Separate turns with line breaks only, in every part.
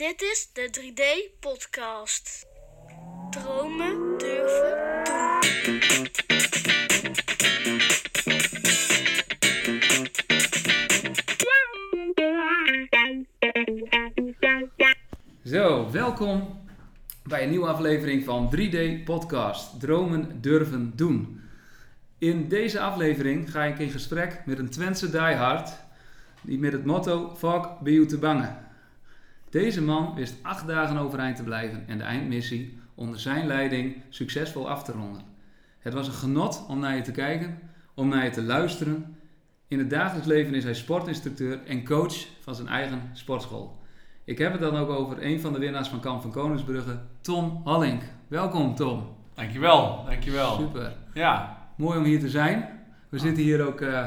Dit is de 3D-podcast. Dromen durven doen.
Zo, welkom bij een nieuwe aflevering van 3D Podcast Dromen Durven Doen. In deze aflevering ga ik in gesprek met een Twentse diehard die met het motto Fuck be you te bangen. Deze man wist acht dagen overeind te blijven en de eindmissie onder zijn leiding succesvol af te ronden. Het was een genot om naar je te kijken, om naar je te luisteren. In het dagelijks leven is hij sportinstructeur en coach van zijn eigen sportschool. Ik heb het dan ook over een van de winnaars van Kamp van Koningsbrugge, Tom Hallink. Welkom Tom.
Dankjewel, dankjewel.
Super.
Ja,
Mooi om hier te zijn. We
Ah.
zitten hier ook eh,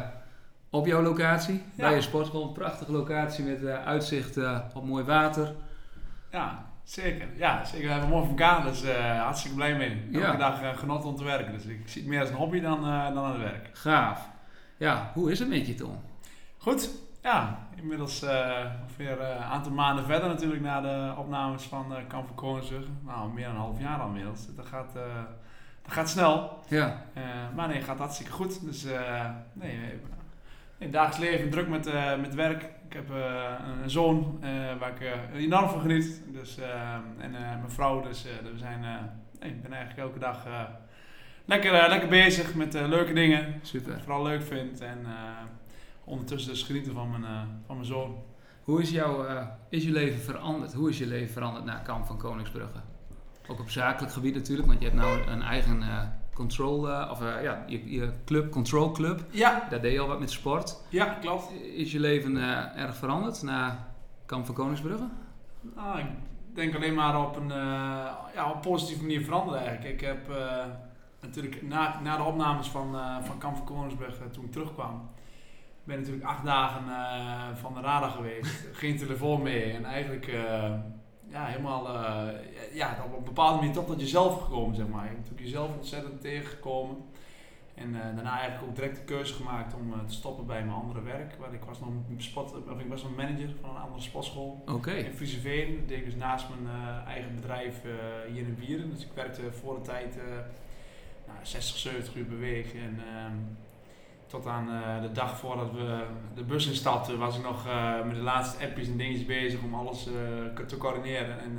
op jouw locatie,
Ja.
bij je sportschool. Een prachtige locatie met eh, uitzicht eh, op mooi water.
ja, zeker. Ja, zeker. We hebben mooi voor elkaar, dus eh, hartstikke blij mee. Elke
Ja.
dag genot om te werken. Dus ik zie het meer als een hobby dan, dan aan het werk.
Gaaf. Ja, hoe is het met je Tom?
Goed, ja. Inmiddels ongeveer een aantal maanden verder natuurlijk na de opnames van uh, Kamp van Koningsbrugge. Nou, meer dan een half jaar al inmiddels. Dat gaat, dat gaat snel.
Ja,
maar nee, het gaat hartstikke goed. Dus eh, nee, in het dagelijks leven druk met, eh, met werk. Ik heb eh, een zoon eh, waar ik enorm van geniet. Dus, en mijn vrouw. Dus we zijn, ik ben eigenlijk elke dag lekker, lekker bezig met leuke dingen.
Super.
ik vooral leuk vind. En ondertussen dus genieten van mijn, van mijn zoon.
Hoe is, jouw, is je leven veranderd? Hoe is je leven veranderd na Kamp van Koningsbrugge? Ook op zakelijk gebied natuurlijk, want je hebt nou een eigen control, eh, of eh, ja, je, je club, control club.
Ja,
Daar deed je al wat met sport.
ja klopt.
Is je leven eh, erg veranderd na Kamp van Koningsbrugge?
Nou, ik denk alleen maar op een, ja, op een positieve manier veranderen eigenlijk. Ik heb natuurlijk na, na de opnames van, van Kamp van Koningsbrug, eh, toen ik terugkwam, ben ik natuurlijk acht dagen van de radar geweest. Geen telefoon mee en eigenlijk ja, helemaal eh, ja, op een bepaalde manier toch tot jezelf gekomen, zeg maar. Ik ben natuurlijk jezelf ontzettend tegengekomen. En eh, daarna eigenlijk ook direct de keuze gemaakt om eh, te stoppen bij mijn andere werk. Waar ik was nog spot, of ik was nog manager van een andere sportschool.
Oké.
In Frieseveen. Dat deed ik dus naast mijn eigen bedrijf hier in Wieren. Dus ik werkte voor de tijd nou, 60, 70 uur per week. En ehm, tot aan eh, de dag voordat we de bus instapten was ik nog eh, met de laatste appjes en dingetjes bezig om alles eh, te coördineren. En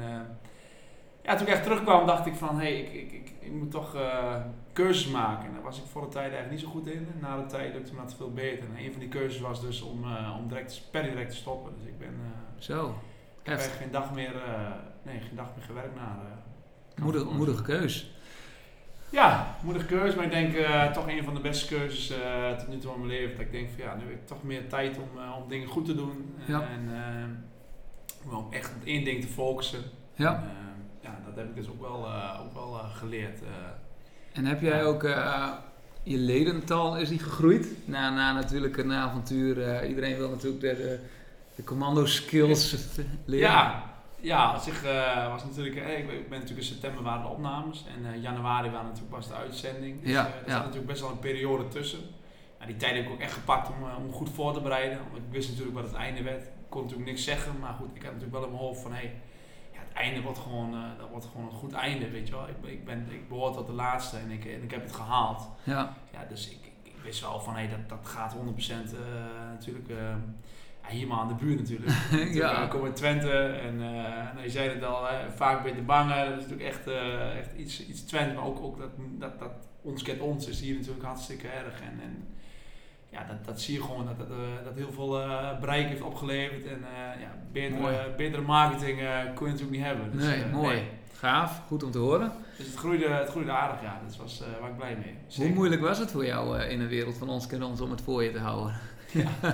ja, toen ik echt terugkwam dacht ik van, hé, hey, ik, ik, ik, ik moet toch keuzes maken. En daar was ik voor de tijd eigenlijk niet zo goed in. En na de tijd lukte me dat veel beter. En een van die keuzes was dus om, om direct, per direct te stoppen. Dus ik ben...
Zo.
ik heb
Echt.
geen dag meer, nee, geen dag meer gewerkt naar. eh,
Moedig,
Kamp.
moedige keus.
Ja, moedige keuze, maar ik denk eh, toch een van de beste keuzes eh, tot nu toe in mijn leven. Dat ik denk van ja, nu heb ik toch meer tijd om, eh, om dingen goed te doen.
Ja.
En om echt op één ding te focussen.
Ja.
En, ja, dat heb ik dus ook wel, ook wel geleerd.
En heb jij ook je ledental, is die gegroeid? Na, na natuurlijk een avontuur. iedereen wil natuurlijk de, de, de commando skills leren.
Ja, ja, op zich eh, was natuurlijk, eh, ik ben natuurlijk in september waren de opnames en eh, januari waren natuurlijk pas de uitzending. Dus
Ja,
er
ja.
zat natuurlijk best wel een periode tussen. Ja, die tijd heb ik ook echt gepakt om, om goed voor te bereiden. Want ik wist natuurlijk wat het einde werd. Ik kon natuurlijk niks zeggen, maar goed, ik had natuurlijk wel in mijn hoofd van hey, ja, het einde wordt gewoon, dat wordt gewoon een goed einde, weet je wel. Ik, ik, ben, ik behoor tot de laatste en ik, en ik heb het gehaald.
Ja.
Ja, dus ik, ik, wist wel van hey, dat, dat gaat 100% eh, natuurlijk. Eh, ja, hier maar aan de buurt natuurlijk.
Ja.
Ik kom in Twente en eh, nou, je zei het al, hè, vaak ben je te bangen. Dat is natuurlijk echt, eh, echt iets, iets Twente, maar ook, ook dat, dat, dat ons kent ons is hier natuurlijk hartstikke erg. En, en ja, dat, dat zie je gewoon dat dat, eh, dat heel veel eh, bereik heeft opgeleverd. En eh, ja, betere, betere marketing eh, kon je natuurlijk niet hebben. Dus,
Nee,
eh,
mooi.
nee.
Gaaf, goed om te horen.
Dus het groeide, het groeide aardig, ja. Dat was eh, waar ik blij mee.
Hoe moeilijk was het voor jou eh, in een wereld van ons ons om het voor je te houden?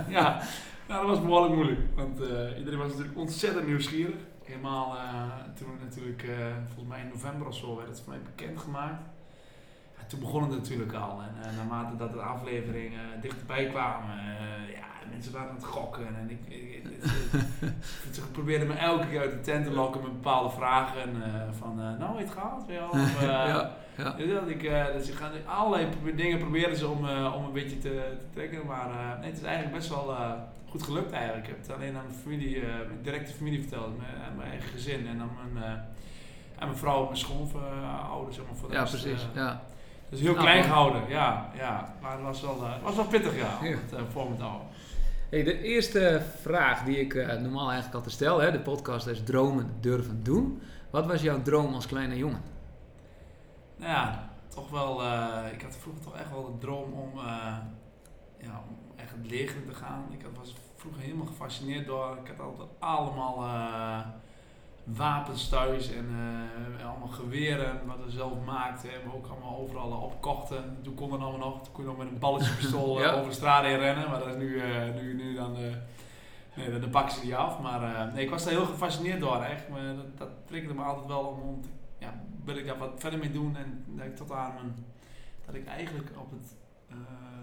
ja, nou, dat was behoorlijk moeilijk. Want eh, iedereen was natuurlijk ontzettend nieuwsgierig. Helemaal eh, toen het natuurlijk, eh, volgens mij in november of zo, werd het voor mij bekendgemaakt. Ja, toen begon het natuurlijk al. En naarmate dat de afleveringen dichterbij kwamen, ja, mensen waren aan het gokken. En ik, ik, ik- ik- ze probeerden me elke keer uit de tent te lokken met bepaalde vragen. van, nou, het je wel? Of,
ja, ja.
dat ik, dat ze gaan allerlei dingen proberen ze om, om een beetje te, te trekken. Maar nee, het is eigenlijk best wel, goed gelukt eigenlijk. Ik heb het alleen aan mijn familie, uh, mijn directe familie verteld, mijn, aan mijn eigen gezin en aan mijn, uh, aan mijn vrouw en mijn schoonouders. Zeg maar, voor de
ja,
rest,
precies. ja.
Dus heel
Nou,
klein gehouden, ja, ja. Maar het was wel, het was wel pittig, ja, om het uh, voor me te houden.
Hey, de eerste vraag die ik eh, normaal eigenlijk altijd stel, hè, de podcast is dromen, durven, doen. Wat was jouw droom als kleine jongen?
Nou ja, toch wel, eh, ik had vroeger toch echt wel de droom om, eh, ja, om echt het leger te gaan. Ik had, was vroeger helemaal gefascineerd door, ik had altijd allemaal eh, wapens thuis en eh, allemaal geweren wat we zelf maakten en we ook allemaal overal op kochten. Toen kon dat allemaal nog, toen kon je nog met een balletje pistool eh,
Ja.
over de straat heen rennen, maar dat is nu, eh, nu, nu dan, eh, nee, dan pakken ze die af. Maar eh, nee, ik was daar heel gefascineerd door, echt. Maar dat, dat triggerde me altijd wel om, ja, wil ik daar wat verder mee doen en dat ik tot aan mijn, dat ik eigenlijk op het, eh,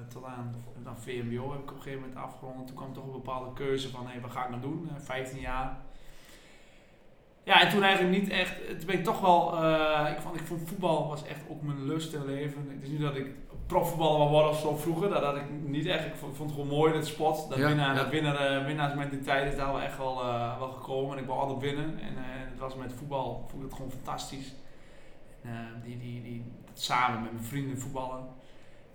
tot aan, dan VMBO heb ik op een gegeven moment afgerond. Toen kwam toch een bepaalde keuze van, hé, wat ga ik nou doen? Eh, 15 jaar. Ja, en toen eigenlijk niet echt, toen ben ik toch wel, eh, ik, vond, ik vond voetbal was echt ook mijn lust in leven. Het is niet dat ik profvoetballer wil worden of zo vroeger, dat had ik niet echt. Ik vond, vond het gewoon mooi, dat sport. Dat
Ja,
winnaar,
ja.
dat winnaar, eh, winnaarsmentaliteit is daar wel echt wel, eh, wel gekomen. En ik wou altijd winnen. En eh, het was met voetbal, vond ik het gewoon fantastisch. En, eh, die, die, die, samen met mijn vrienden voetballen.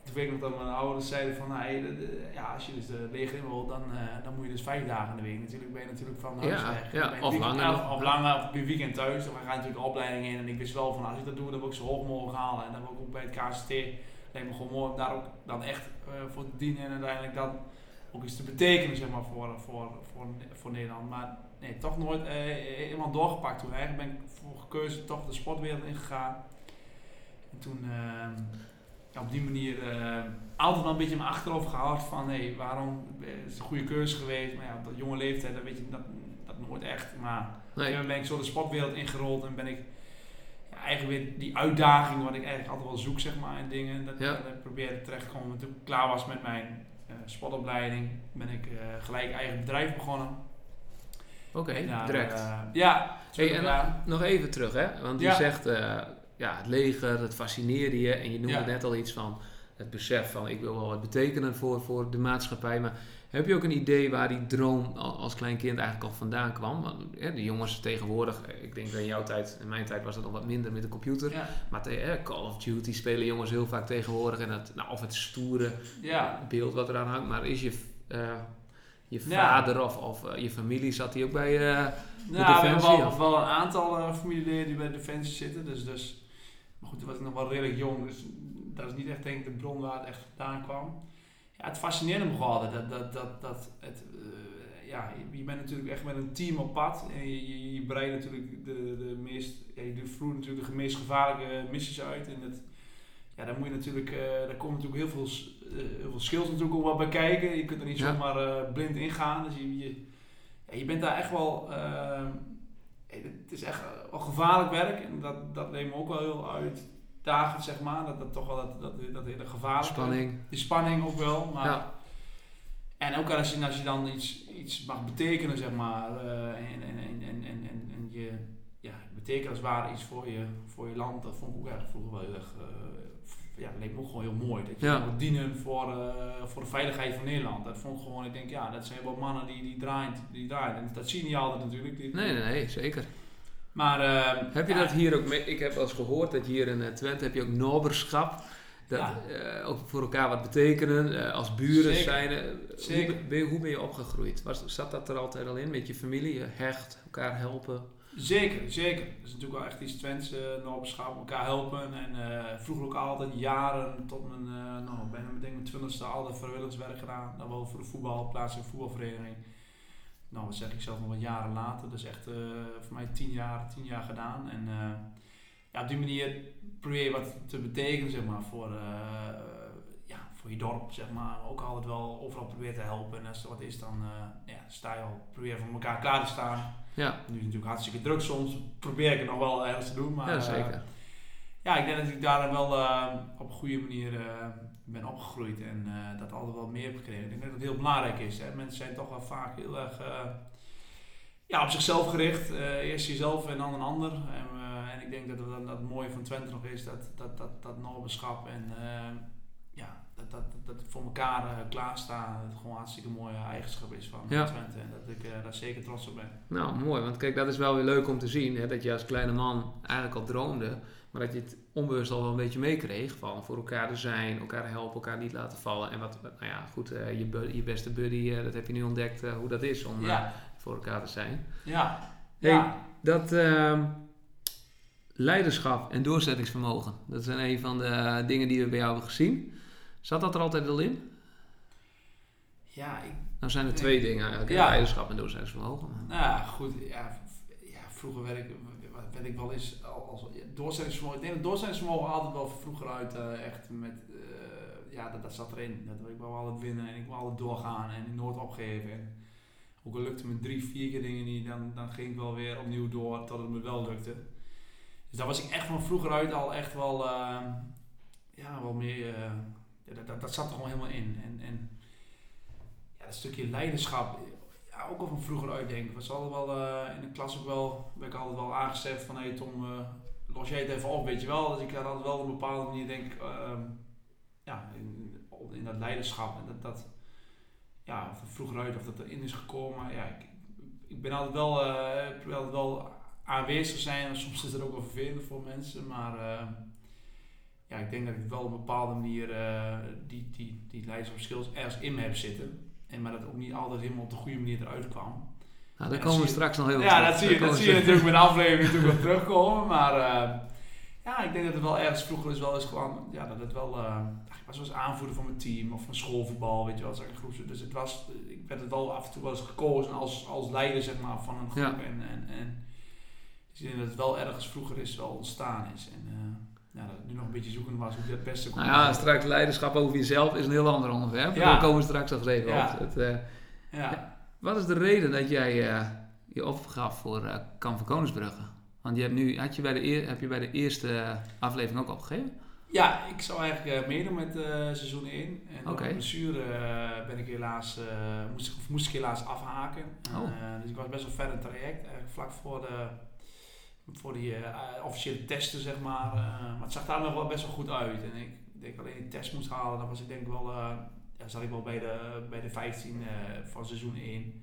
Toen weet ik dat mijn ouders zeiden van, nou, hey, de- de- ja, als je dus de leger in wil, dan, eh, dan moet je dus vijf dagen in de week. Natuurlijk ben je natuurlijk van huis
Ja,
weg.
ja, of langer.
Of, of langer, of een weekend thuis. Dan ga je natuurlijk een opleiding in. En ik wist wel van, als ik dat doe, dan wil ik zo hoog mogelijk halen. En dan wil ik ook bij het KCT, lijkt me gewoon mooi om daar ook dan echt eh, voor te dienen. En uiteindelijk dan ook iets te betekenen, zeg maar, voor, voor, voor, voor Nederland. Maar nee, toch nooit eh, helemaal doorgepakt toen. Eigenlijk ben ik voor gekozen toch de sportwereld ingegaan. En toen ehm, ja, op die manier eh, altijd wel een beetje in mijn achterhoofd gehouden van hé, waarom eh, is het een goede keuze geweest. Maar ja, op dat jonge leeftijd, dan weet je dat, dat nooit echt. Maar
Nee.
toen ben ik zo de sportwereld ingerold en ben ik ja, eigenlijk weer die uitdaging wat ik eigenlijk altijd wel zoek, zeg maar, in dingen. Dat,
Ja.
dat ik probeerde terecht te komen. Toen ik klaar was met mijn eh, sportopleiding, ben ik gelijk eigen bedrijf begonnen.
Oké,
daar,
direct.
ja,
Hey, en. Nog even terug, hè? Want je
Ja.
zegt, ja, het leger, het fascineerde je. En je noemde
Ja.
net al iets van het besef van, ik wil wel wat betekenen voor, voor de maatschappij. Maar heb je ook een idee waar die droom al- als klein kind eigenlijk al vandaan kwam? Want, de jongens tegenwoordig, ik denk dat in jouw tijd, in mijn tijd was dat al wat minder met de computer.
Ja,
Maar te, Call of Duty spelen jongens heel vaak tegenwoordig. En het, nou, of het stoere
ja.
beeld wat eraan hangt. Maar is je, eh, je vader of, of eh, je familie, zat die ook bij... eh,
Nou, we hebben
Defensie,
wel, wel een aantal familieleden die bij Defensie zitten. Dus, dus, goed, toen was ik nog wel redelijk jong. Dus dat is niet echt denk ik de bron waar het echt vandaan kwam. Ja, het fascineerde me gewoon altijd. Dat, dat, dat, dat het, eh, ja, je, bent natuurlijk echt met een team op pad. En je, je, je breidt natuurlijk de, de meest... Ja, je doet vroeger natuurlijk de meest gevaarlijke missies uit. En dat, ja, daar moet je natuurlijk... eh daar komen natuurlijk heel veel, eh, heel veel skills natuurlijk ook wel bij kijken. Je kunt er niet
Ja.
zomaar blind ingaan. Dus je, je, ja, je bent daar echt wel. Eh, het is echt wel gevaarlijk werk en dat, dat leek me ook wel heel uitdagend, zeg maar. Dat, dat toch wel dat, dat, dat hele gevaarlijke.
spanning.
Die spanning ook wel. Maar,
Ja.
En ook als je, als je dan iets, iets mag betekenen, zeg maar. eh, en, en, en, en, en, en, en je ja, betekent als het ware iets voor je, voor je land. Dat vond ik ook echt vroeger wel heel erg. eh, ja, dat leek me ook gewoon heel mooi. Dat je
Ja.
wil dienen voor, eh, voor de veiligheid van Nederland. Dat vond ik gewoon, ik denk, ja, dat zijn wel mannen die, die draaien. Die draaien. En dat zie je niet altijd natuurlijk. Die-
Nee, nee, nee, zeker.
Maar eh,
Heb je
ja,
dat hier ook mee? Ik heb wel eens gehoord dat hier in eh, Twente heb je ook noberschap. Dat
Ja.
eh, ook voor elkaar wat betekenen, als buren
Zeker.
zijn.
Zeker.
Hoe, ben je, hoe ben je opgegroeid? Was, zat dat er altijd al in met je familie? Je hecht, elkaar helpen?
Zeker, zeker. Dat is natuurlijk wel echt iets Twents, uh, noberschap, elkaar helpen. En eh, vroeger ook altijd jaren tot mijn, eh nou, bijna denk mijn twintigste altijd vrijwilligerswerk gedaan. Dan wel voor de voetbal, plaatselijke voetbalvereniging. Nou, dat zeg ik zelf nog wat jaren later. Dus echt eh, voor mij tien jaar, tien jaar gedaan. En eh, ja, op die manier probeer je wat te betekenen, zeg maar, voor, eh, ja, voor je dorp, zeg maar. Ook altijd wel overal proberen te helpen. En als er wat is, dan eh, ja, sta je al, probeer voor elkaar klaar te staan.
Ja,
Nu is het natuurlijk hartstikke druk soms. Probeer ik het nog wel ergens te doen. Maar,
ja
eh,
zeker.
ja, ik denk dat ik daar wel eh, op een goede manier eh, ben opgegroeid. En dat altijd wel meer heb gekregen. Ik denk dat het heel belangrijk is. Hè. Mensen zijn toch wel vaak heel erg ja, op zichzelf gericht. Eerst jezelf en dan een ander. En, en ik denk dat het, dat het mooie van Twente nog is. Dat, dat, dat, dat noberschap. En ja, dat, dat, voor elkaar uh, klaarstaan, dat het gewoon een hartstikke mooie eigenschap is van
Ja.
Twente. En dat ik eh, daar zeker trots op ben.
Nou, mooi. Want kijk, dat is wel weer leuk om te zien. Hè, dat je als kleine man eigenlijk al droomde. Maar dat je het onbewust al wel een beetje meekreeg. Van voor elkaar te zijn, elkaar helpen, elkaar niet laten vallen. En wat, nou ja, goed, eh, je, je beste buddy, eh, dat heb je nu ontdekt eh, hoe dat is om eh,
Ja,
voor elkaar te zijn.
ja,
Hey,
ja.
Dat ehm, leiderschap en doorzettingsvermogen, dat zijn een van de eh, dingen die we bij jou hebben gezien. Zat dat er altijd al in?
Ja, ik,
Nou zijn er twee dingen eigenlijk,
Ja.
leiderschap en doorzettingsvermogen.
nou ja, goed. Ja, ja, vroeger werd ik, werd ik wel eens al- als doorzettingsvermogen. Ik denk dat doorzettingsvermogen altijd wel vroeger uit eh, echt met, eh, ja, dat, dat zat erin. Dat ik wou altijd winnen en ik wou altijd doorgaan en nooit opgeven. En ook al lukte me drie, vier keer dingen niet, dan, dan ging ik wel weer opnieuw door tot het me wel lukte. Dus daar was ik echt van vroeger uit al echt wel, eh, ja, wel meer, ja, dat, dat, dat zat er gewoon helemaal in. En, en ja, dat stukje leiderschap, ja, ook al van vroeger uit denk ik. Was altijd wel eh, in de klas ook wel, ben ik altijd wel aangezet van hey Tom, eh, los jij het even op, weet je wel. Dus ik had altijd wel op een bepaalde manier denk ik, ehm, ja, in, in dat leiderschap en dat, dat ja, van vroeger uit of dat erin is gekomen. Ja, ik, ik ben altijd wel, eh, altijd wel aanwezig zijn. Soms is het ook wel vervelend voor mensen, maar ja, ik denk dat ik wel op een bepaalde manier eh, die, die, die leiderschap skills ergens in me heb zitten. En maar dat ook niet altijd helemaal op de goede manier eruit kwam.
Nou, daar
Ja,
komen we straks nog heel
Ja,
terug.
dat zie je, dat zie je natuurlijk met de aflevering natuurlijk wel terugkomen. Maar eh, ja, ik denk dat het wel ergens vroeger is wel eens gewoon, ja, dat het wel, eh, ik was wel eens aanvoerder van mijn team of van schoolvoetbal, weet je wel, ik groep. Dus het was, ik werd het wel af en toe wel eens gekozen als, als leider, zeg maar, van een groep.
Ja.
En, en, en dus ik denk dat het wel ergens vroeger is wel ontstaan is. En ja, dat nu nog een beetje zoeken was hoe ik het beste kon
Nou ja, straks leiderschap over jezelf is een heel ander onderwerp.
Ja.
Daar komen we straks nog even
Ja.
op. Het, eh,
Ja.
wat is de reden dat jij eh, je opgaf voor eh Kamp van Koningsbrugge? Want je hebt nu, had je bij de, eer- heb je bij de eerste aflevering ook opgegeven?
Ja, ik zou eigenlijk meedoen met seizoen 1. En door
Oké.
een blessure ben ik helaas, moest, moest ik helaas afhaken.
Oh.
Dus ik was best wel ver in het traject. Eigenlijk vlak voor, de, voor die eh, officiële testen, zeg maar. Eh, maar het zag daar nog wel best wel goed uit. En ik denk alleen die test moest halen, dan was ik denk wel, eh, ja, zat ik wel bij de, bij de 15 eh, van seizoen 1.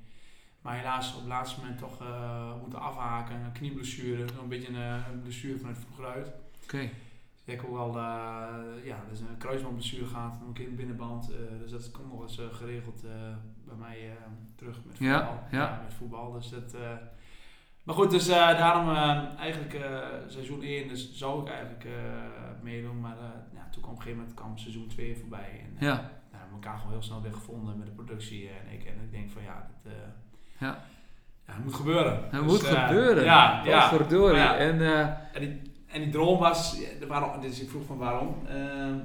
Maar helaas op het laatste moment toch eh, moeten afhaken. Een knieblessure, zo'n beetje een, eh, een blessure vanuit vroeger uit.
Oké.
Ik heb ook eh, ja, dus een kruisbandblessure gehad, nog een keer in de binnenband. eh, dus dat komt nog eens eh, geregeld eh, bij mij eh, terug met
Ja,
voetbal.
ja.
met voetbal. Dus dat, eh, maar goed, dus eh, daarom eh, eigenlijk eh, seizoen 1 dus zou ik eigenlijk meedoen. Maar ja, toen kwam op een gegeven moment kwam seizoen 2 voorbij. En,
Ja.
we hebben elkaar gewoon heel snel weer gevonden met de productie en ik. En ik denk van ja, dat, eh,
Ja.
ja, het moet gebeuren.
Het
Dus,
moet gebeuren.
Ja, ja.
Verdorie.
Ja.
En
En die, en die droom was, waarom, dus ik vroeg van waarom. Ehm,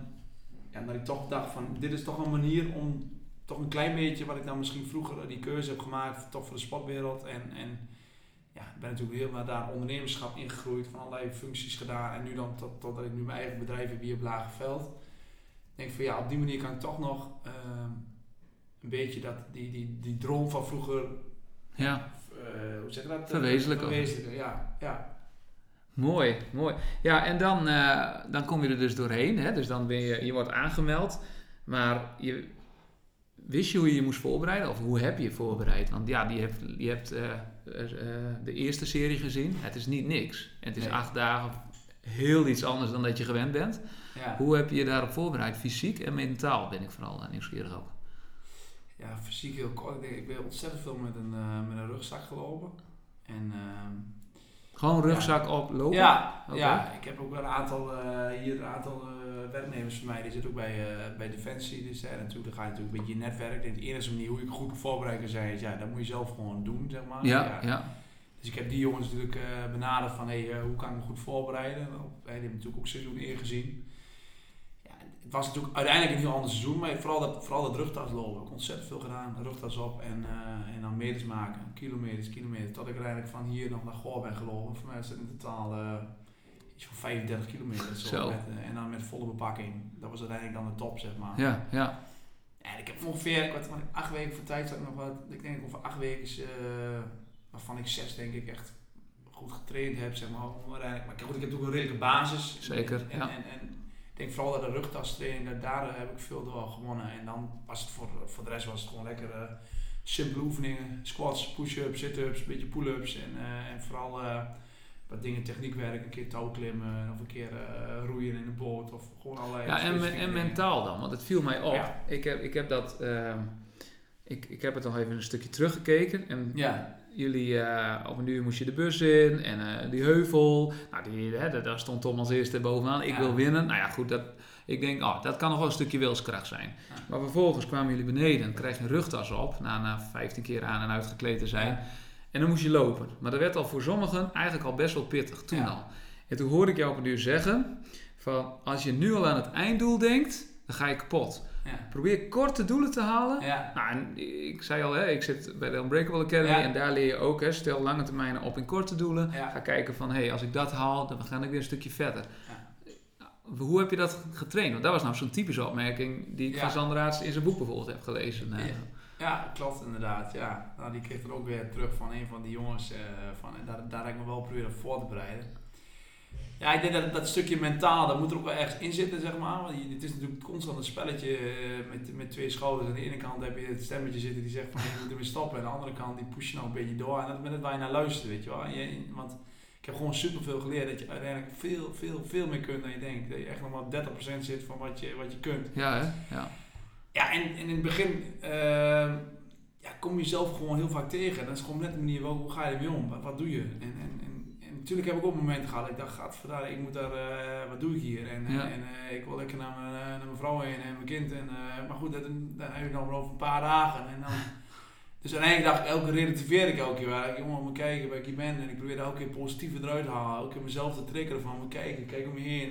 ja, dat ik toch dacht van, dit is toch een manier om toch een klein beetje, wat ik dan misschien vroeger die keuze heb gemaakt, toch voor de sportwereld. En, en ja, ik ben natuurlijk heel naar daar ondernemerschap ingegroeid, van allerlei functies gedaan. En nu dan tot, totdat ik nu mijn eigen bedrijf heb hier op Lagerveld. Ik denk van ja, op die manier kan ik toch nog ehm, een beetje dat, die, die, die droom van vroeger,
ja,
eh, hoe zeg je dat?
Verwezenlijken.
Verwezenlijken, ja. ja.
mooi, mooi. Ja, en dan, eh, dan kom je er dus doorheen. Hè? Dus dan ben je, je wordt aangemeld. Maar je, wist je hoe je je moest voorbereiden? Of hoe heb je je voorbereid? Want ja, die hebt, je hebt eh, eh, eh, de eerste serie gezien. Het is niet niks. Het is
Nee.
acht dagen heel iets anders dan dat je gewend bent.
ja.
Hoe heb je je daarop voorbereid? Fysiek en mentaal ben ik vooral eh, nieuwsgierig ook.
Ja, fysiek heel kort. Ik, denk, ik ben ontzettend veel met een, eh, met een rugzak gelopen. En, ehm,
Gewoon rugzak op, lopen?
ja, ja, ik heb ook wel een aantal, eh, hier een aantal eh, werknemers van mij, die zitten ook bij, eh, bij Defensie. Dus ja, natuurlijk, dan ga je natuurlijk een beetje je netwerk. Denk, de enige manier hoe ik goed voorbereid kan zijn, is ja, dat moet je zelf gewoon doen, zeg maar.
Ja, ja.
Dus ik heb die jongens natuurlijk eh, benaderd van, hey, eh, hoe kan ik me goed voorbereiden? Op- Die hebben natuurlijk ook seizoen 1 gezien. Ja, het was natuurlijk uiteindelijk een heel ander seizoen, maar vooral dat, vooral dat rugtas lopen. Ik heb ontzettend veel gedaan, rugtas op en, en dan meters maken, kilometers, kilometers. Tot ik uiteindelijk van hier nog naar Goor ben gelopen. Voor mij is het in totaal iets van 35 kilometer. Zo,
Zo.
Met, eh, en dan met volle bepakking. Dat was uiteindelijk dan de top, zeg maar.
Ja, ja.
En ik heb ongeveer, wat, acht weken voor tijd zat ik nog wat. Ik denk ongeveer acht weken, eh, waarvan ik zes denk ik echt goed getraind heb, zeg maar. uiteindelijk- Maar goed, ik heb natuurlijk een redelijke basis.
Zeker,
En,
ja.
en, en ik denk vooral dat de rugtastraining, daar, daar heb ik veel door gewonnen. En dan was het voor, voor de rest was het gewoon lekker uh, simpele oefeningen. Squats, push-ups, sit-ups, een beetje pull-ups. En, en vooral wat dingen techniekwerk, een keer touwklimmen of een keer roeien in de boot. Of gewoon allerlei
Ja, en, en mentaal dan, want het viel mij op. Ja. Ik, heb, ik heb dat... Ehm, ik, ik heb het nog even een stukje teruggekeken. En
ja
jullie, uh, op een uur moest je de bus in en uh, die heuvel. Nou, die, hè, daar stond Tom als eerste bovenaan. Ik wil winnen. Nou ja, goed, dat, ik denk, oh, dat kan nog wel een stukje wilskracht zijn. Maar vervolgens kwamen jullie beneden en kreeg je een rugtas op, na, na 15 keer aan en uitgekleed te zijn. En dan moest je lopen. Maar dat werd al voor sommigen eigenlijk al best wel pittig, toen al. En toen hoorde ik jou op een uur zeggen, van als je nu al aan het einddoel denkt, dan ga je kapot.
Ja.
Probeer korte doelen te halen.
Ja.
Nou, en ik zei al, hè, ik zit bij de Unbreakable Academy en daar leer je ook, hè, stel lange termijnen op in korte doelen. Ga kijken van, hé, hey, als ik dat haal, dan ga ik weer een stukje verder. Hoe heb je dat getraind? Want dat was nou zo'n typische opmerking die ik van Sander in zijn boek bijvoorbeeld heb gelezen.
Ja, klopt inderdaad. Ja. Nou, die kreeg er ook weer terug van een van die jongens. Uh, van, daar, daar heb ik me wel proberen voor te bereiden. Ja, ik denk dat dat stukje mentaal, dat moet er ook wel ergens in zitten, zeg maar. Want het is natuurlijk constant een spelletje eh, met, met twee schouders. Aan de ene kant heb je het stemmetje zitten die zegt van je moet ermee stoppen. En aan de andere kant die push je nog een beetje door. En dat is het waar je naar luistert, weet je wel. Want ik heb gewoon superveel geleerd dat je uiteindelijk veel, veel, veel meer kunt dan je denkt. Dat je echt nog maar 30% zit van wat je, wat je kunt.
Ja, hè? Ja.
Ja, en, en in het begin uh, ja, kom je zelf gewoon heel vaak tegen. Dat is gewoon net de manier, hoe ga je ermee om? Wat, wat doe je? En, en, natuurlijk heb ik ook momenten gehad. Ik dacht, gaat vandaar, ik moet daar, uh, wat doe ik hier? En, en uh, ik wil lekker naar mijn, uh, naar mijn vrouw heen en mijn kind. En, maar goed, dat, dan heb ik nog maar over een paar dagen. En dan, dus uiteindelijk dacht ik, elke relativeer ik elke keer waar ik jongen moet kijken waar ik hier ben. En ik probeer elke keer positief eruit te halen. Elke keer mezelf te triggeren van, moet kijken, kijk om je heen.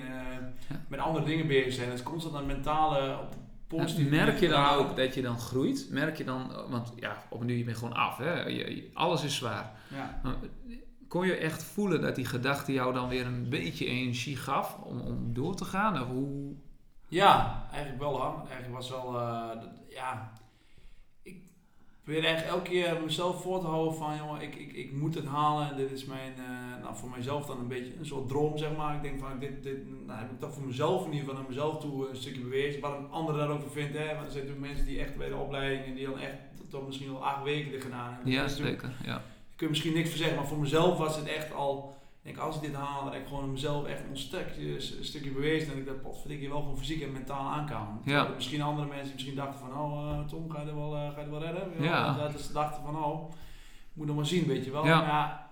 Ja. Met andere dingen bezig zijn. Dus constant een mentale, op
positieve Merk je dan ook dat je dan groeit? Merk je dan, want ja, op een nu je bent gewoon af. Hè? Je, alles is zwaar.
Ja
kon je echt voelen dat die gedachte jou dan weer een beetje energie gaf om, om door te gaan? Of hoe?
Ja, eigenlijk wel hoor. Eigenlijk was wel, uh, ja, probeer eigenlijk elke keer mezelf voor te houden van, jongen, ik, ik, ik moet het halen. Dit is mijn, uh, nou voor mijzelf dan een beetje een soort droom, zeg maar. Ik denk van, dit, dit nou, heb ik toch voor mezelf in ieder geval naar mezelf toe een stukje bewezen. Wat een ander daarover vindt, hè. Want er zijn natuurlijk mensen die echt bij de opleiding en die dan echt toch misschien al acht weken er gedaan hebben.
Ja, zeker, ja
kun je misschien niks voor zeggen, maar voor mezelf was het echt al. Ik denk, als ik dit haal, dat ik gewoon mezelf echt een stukje, een stukje bewezen. En ik dat potverdikkie wel gewoon fysiek en mentaal aan kan.
Ja.
Misschien andere mensen misschien dachten van, oh uh, Tom, ga je er wel, uh, ga je er wel redden? Ja. Dat ze dachten van, oh, moet nog maar zien, weet je wel. Ja. Maar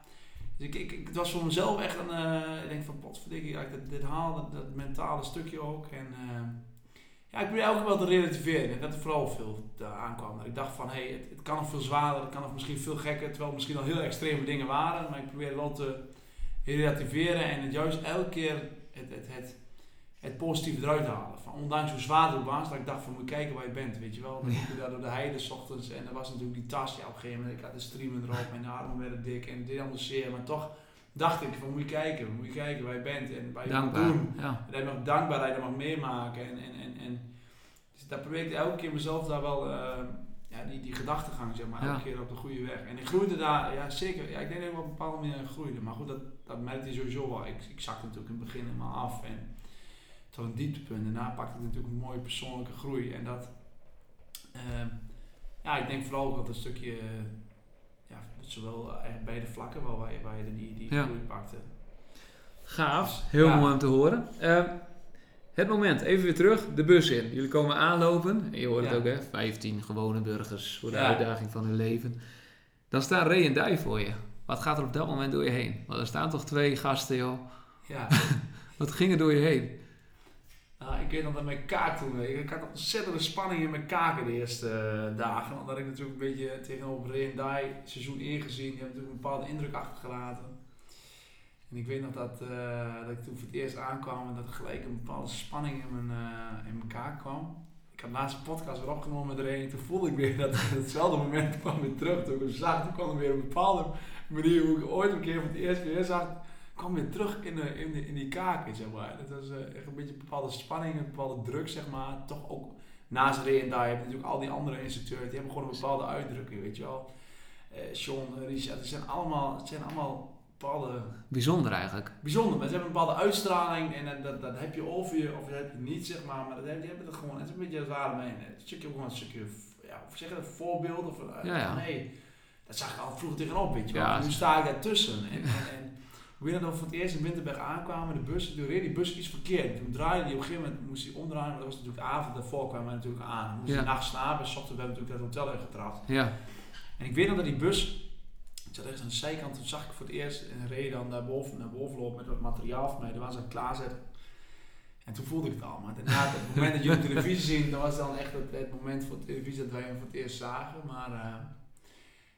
dus ik, ik, het was voor mezelf echt een, uh, ik denk van, potverdikkie, ik dit, dit haal, dat, dat, mentale stukje ook. En ja, ik probeer elke wel te relativeren. En dat er vooral veel aankwam. Dat ik dacht van, hé, hey, het, het, kan nog veel zwaarder, het kan nog misschien veel gekker. Terwijl het misschien al heel extreme dingen waren. Maar ik probeer wel te relativeren en het juist elke keer het, het, het, het positieve eruit halen. Van, ondanks hoe zwaar het was, dat ik dacht van, moet kijken waar je bent, weet je wel. Dan liep daar door de heide s ochtends en er was natuurlijk die tas, ja, op een gegeven moment, ik had de streamen erop, mijn armen werden dik en dit anders zeer. Maar toch dacht ik van moet je kijken, moet je kijken waar je bent en waar je
Dankbaar,
moet doen.
Ja.
En dat je mag dankbaarheid, dat mag meemaken. En, en, en, en dus daar probeer ik elke keer mezelf daar wel, uh, ja, die, die gedachtegang zeg maar, elke keer op de goede weg. En ik groeide daar, ja zeker, ja, ik denk dat ik op een bepaalde manier groeide. Maar goed, dat, dat merkte je sowieso wel. Ik, ik zakte natuurlijk in het begin helemaal af en tot een dieptepunt. Daarna pakte ik natuurlijk een mooie persoonlijke groei. En dat, uh, ja, ik denk vooral ook dat een stukje zowel uh, beide vlakken wel waar je, waar je die, die ja. groei pakte.
Gaaf, dus, heel mooi om te horen. Uh, het moment, even weer terug, de bus in. Jullie komen aanlopen, je hoort het ook hè, 15 gewone burgers voor de uitdaging van hun leven. Dan staan Ray en Dij voor je. Wat gaat er op dat moment door je heen? Want er staan toch twee gasten joh.
Ja.
Wat ging er door je heen?
Nou, ik weet nog dat mijn kaak toen. Ik had ontzettende spanning in mijn kaken de eerste uh, dagen. Omdat ik natuurlijk een beetje tegenover Ray en Dai seizoen ingezien. Die hebben natuurlijk een bepaalde indruk achtergelaten. En ik weet nog dat, uh, dat ik toen voor het eerst aankwam en dat er gelijk een bepaalde spanning in mijn, uh, in kaak kwam. Ik had de podcast weer opgenomen met en toen voelde ik weer dat hetzelfde moment kwam weer terug. Toen ik zag, toen kwam er weer een bepaalde manier hoe ik ooit een keer voor het eerst weer zag kwam weer terug in, de, in, de, in die kaken, zeg maar. Dat was uh, echt een beetje een bepaalde spanning, een bepaalde druk, zeg maar. Toch ook naast Ray en daar heb je natuurlijk al die andere instructeurs, die hebben gewoon een bepaalde uitdrukking, weet je wel. Sean, Richard, het zijn allemaal, het zijn allemaal bepaalde
Bijzonder eigenlijk.
bijzonder. Maar ze hebben een bepaalde uitstraling en dat, dat, dat heb je of je of je niet, zeg maar. Maar dat heb, die hebben het gewoon. Het is een beetje het ware mee. Een stukje gewoon een stukje, ja, of zeg je dat, voorbeeld of eh,
Ja, ja.
nee. Dat zag ik al vroeger tegenop, weet je wel.
Ja,
nu
het-
sta ik daartussen. En, en, en nog dat we voor het eerst in Winterberg aankwamen, de bus, toen reed die bus iets verkeerd. Toen draaide die op een gegeven moment, moest hij omdraaien, maar dat was natuurlijk de avond daarvoor kwamen we natuurlijk aan. We moesten
Ja.
nacht slapen, en s ochtends hebben we natuurlijk dat hotel ingetrapt.
Ja.
En ik weet nog dat die bus, ik zat ergens aan de zijkant, toen zag ik voor het eerst een reed dan naar boven, naar boven lopen met wat materiaal voor mij. Daar was ze aan klaarzetten. En toen voelde ik het al. Maar daarna, het moment dat jullie televisie zien, dat was dan echt het, het moment voor televisie dat wij hem voor het eerst zagen. Maar uh,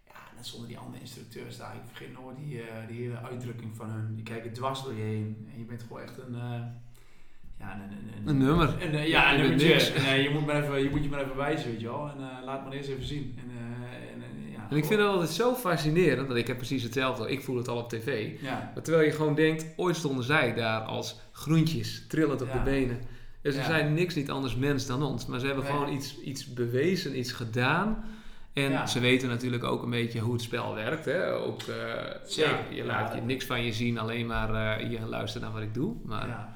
ja, net zonder die andere instructeurs daar. Ik vergeet nooit die, uh, die hele uitdrukking van hun. Die kijken dwars door je heen. En je bent gewoon echt een... Uh, ja, een, een,
een, nummer.
Een, een, ja, een nummertje. En, je, moet maar even, je moet je maar even wijzen, weet je wel. En laat maar eerst even zien. En, en,
en ik vind het altijd zo fascinerend, want ik heb precies hetzelfde. Ik voel het al op tv. Maar terwijl je gewoon denkt, ooit stonden zij daar als groentjes, trillend op de benen. Dus ze
Ja.
zijn niks niet anders mens dan ons. Maar ze hebben
Nee.
gewoon iets, iets bewezen, iets gedaan. En
Ja.
ze weten natuurlijk ook een beetje hoe het spel werkt. Hè? Ook, uh, ja, je laat
Ja.
je niks van je zien, alleen maar uh, je luistert naar wat ik doe. Maar,
Ja,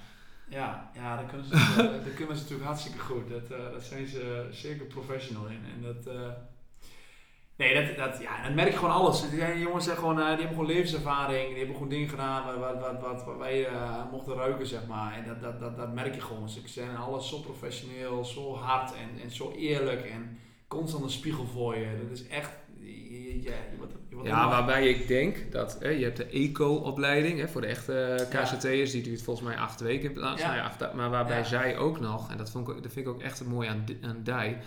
ja, ja daar, kunnen ze, daar kunnen ze natuurlijk hartstikke goed. Dat, uh, dat zijn ze zeker professional in. En dat, nee, dat, dat, ja, dat merk je gewoon alles. Die jongens zijn gewoon, uh, die hebben gewoon levenservaring. Die hebben gewoon dingen gedaan wat, wat, wat, wat, wij uh, mochten ruiken, zeg maar. En dat, dat, dat, dat merk je gewoon. Ze zijn alles zo professioneel, zo hard en, en zo eerlijk. En constant een spiegel voor je. Dat is echt... Je, je, je, wordt, je wordt
Ja, waarbij ik denk dat hè, je hebt de eco-opleiding hè, voor de echte KCT'ers, die duurt volgens mij acht weken in plaats
Ja.
acht, maar waarbij
Ja.
zij ook nog, en dat, vond ik, dat vind ik ook echt mooi aan, aan Dai,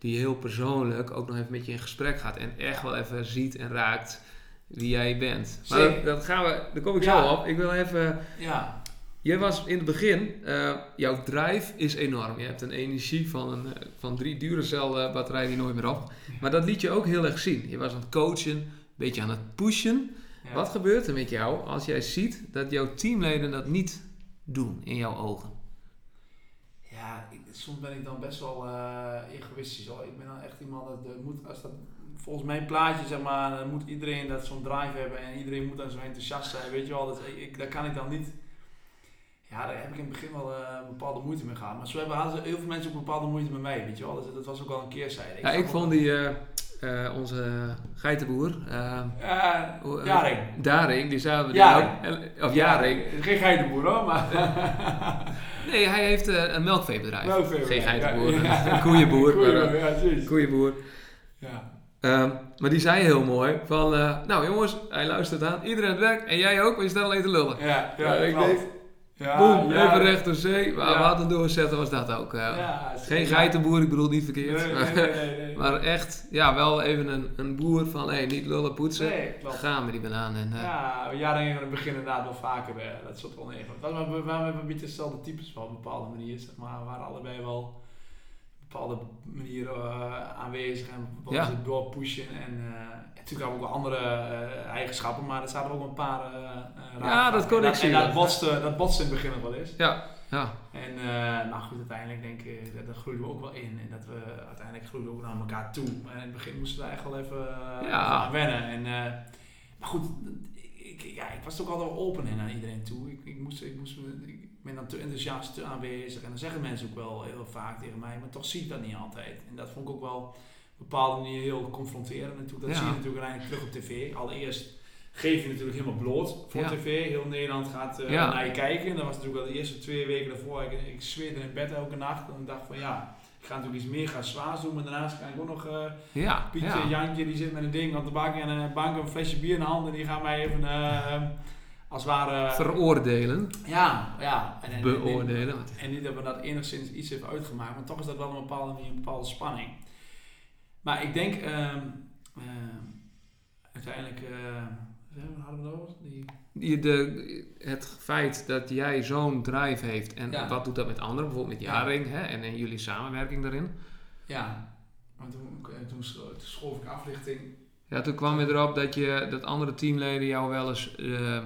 die heel persoonlijk ook nog even met je in gesprek gaat en echt wel even ziet en raakt wie jij bent. Maar dat, dat gaan we, daar kom ik
Ja.
zo op. Ik wil even,
Ja,
jij was in het begin, eh, jouw drive is enorm. Je hebt een energie van, een, eh, van drie Duracell batterijen die nooit meer op. Maar dat liet je ook heel erg zien. Je was aan het coachen, een beetje aan het pushen.
ja.
Wat gebeurt er met jou als jij ziet dat jouw teamleden dat niet doen in jouw ogen?
Ja, ik, soms ben ik dan best wel eh, egoïstisch hoor. Ik ben dan echt iemand dat, moet, als dat volgens mijn plaatje zeg maar, dan moet iedereen dat zo'n drive hebben en iedereen moet dan zo enthousiast zijn, weet je wel. Dat, ik, daar kan ik dan niet. Ja, daar heb ik in het begin wel eh, bepaalde moeite mee gehad. Maar zo hebben hadden heel veel mensen ook bepaalde moeite met mij, weet je wel. Dus dat was ook wel een keerzijde.
Ja, ik vond die, eh, onze geitenboer, hoe- eh,
Jaring.
Daring, die zagen we
Jaring.
ook. Of Jaring.
Geen geitenboer hoor, maar...
Nee, hij heeft eh, een melkveebedrijf.
Melkveebedrijf,
Geen geitenboer,
ja.
een, een koeienboer. maar,
precies.
koeienboer.
Ja.
Ehm, maar die zei heel mooi van, eh, nou jongens, hij luistert aan, iedereen het werk en jij ook, maar je staat alleen te lullen.
Ja, ja,
ik denk,
Ja,
Boom,
ja.
even recht door zee. Maar
Ja.
wat een doorzetten was dat ook. eh.
Ja,
Geen geitenboer, ik bedoel niet verkeerd.
nee, nee, nee, nee.
Maar echt, ja, wel even een, een boer van, hé, niet lullen poetsen.
Nee, klopt.
Gaan met die banaan. En, eh,
Ja, jaren in het begin inderdaad wel vaker eh, dat soort onegen. We we- we hebben een beetje dezelfde types wel op een bepaalde manier, zeg maar. We waren allebei wel bepaalde manier eh, aanwezig en we
Ja.
ja. doorpushen. En eh, natuurlijk hadden we ook wel andere eh, eigenschappen, maar er zaten ook een paar raakvlakken.
dat kon
En
ik
En
zien.
dat botste, dat botste in het begin nog wel eens.
ja, ja.
En uh, nou goed, uiteindelijk denk ik, dat, dat groeiden we ook wel in. En dat we uiteindelijk groeiden we ook naar elkaar toe. Maar in het begin moesten we echt wel even, uh,
Ja.
aan wennen. En, uh, maar goed, ik, ja, ik was ook altijd wel open in naar iedereen toe. Ik, ik, moest, ik, moest, ik ben dan te enthousiast, te aanwezig. En dan zeggen mensen ook wel heel vaak tegen mij, maar toch zie ik dat niet altijd. En dat vond ik ook wel op een bepaalde manier heel confronterend. natuurlijk. Dat
Ja.
zie je natuurlijk uiteindelijk terug op tv. Allereerst geef je natuurlijk helemaal bloot voor
Ja.
tv. Heel Nederland gaat uh,
Ja.
naar je kijken. En dat was natuurlijk al de eerste twee weken daarvoor. Ik, ik zweerde in bed elke nacht. En ik dacht van ja, ik ga natuurlijk iets meer gaan zwaars doen. Maar daarnaast kan ik ook nog... Uh,
Ja,
Pietje,
ja.
Jantje, die zit met een ding op de bank en een bank een flesje bier in de hand. En die gaan mij even uh, als het ware...
Veroordelen.
Ja, ja. En, en,
Beoordelen.
En, en niet dat we dat enigszins iets hebben uitgemaakt. Maar toch is dat wel een bepaalde, een bepaalde spanning. Maar ik denk... Um, uiteindelijk... uh, wat hadden we over? Die...
De, het feit dat jij zo'n drive heeft en
Ja.
wat doet dat met anderen, bijvoorbeeld met
Ja.
Jaring hè, en, en jullie samenwerking daarin.
Ja. Want toen, toen schoof ik aflichting.
Ja, toen kwam je erop dat, je, dat andere teamleden jou wel eens eh,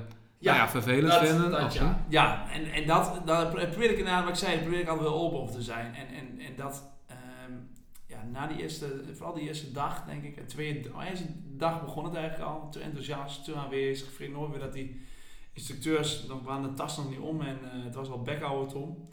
nou ja, vervelend
dat-
vinden.
dat, ja. ja, en, en dat, dat probeer ik inderdaad, wat ik zei, probeer ik altijd wel open over te zijn. En, en, en dat, ehm, ja, na die eerste, vooral die eerste dag, denk ik, en twee, oh, eerst de dag begon het eigenlijk al. Te enthousiast, te aanwezig. Ik nooit weer dat die instructeurs, nog waren de tas nog niet om en uh, het was al bekhouden toen.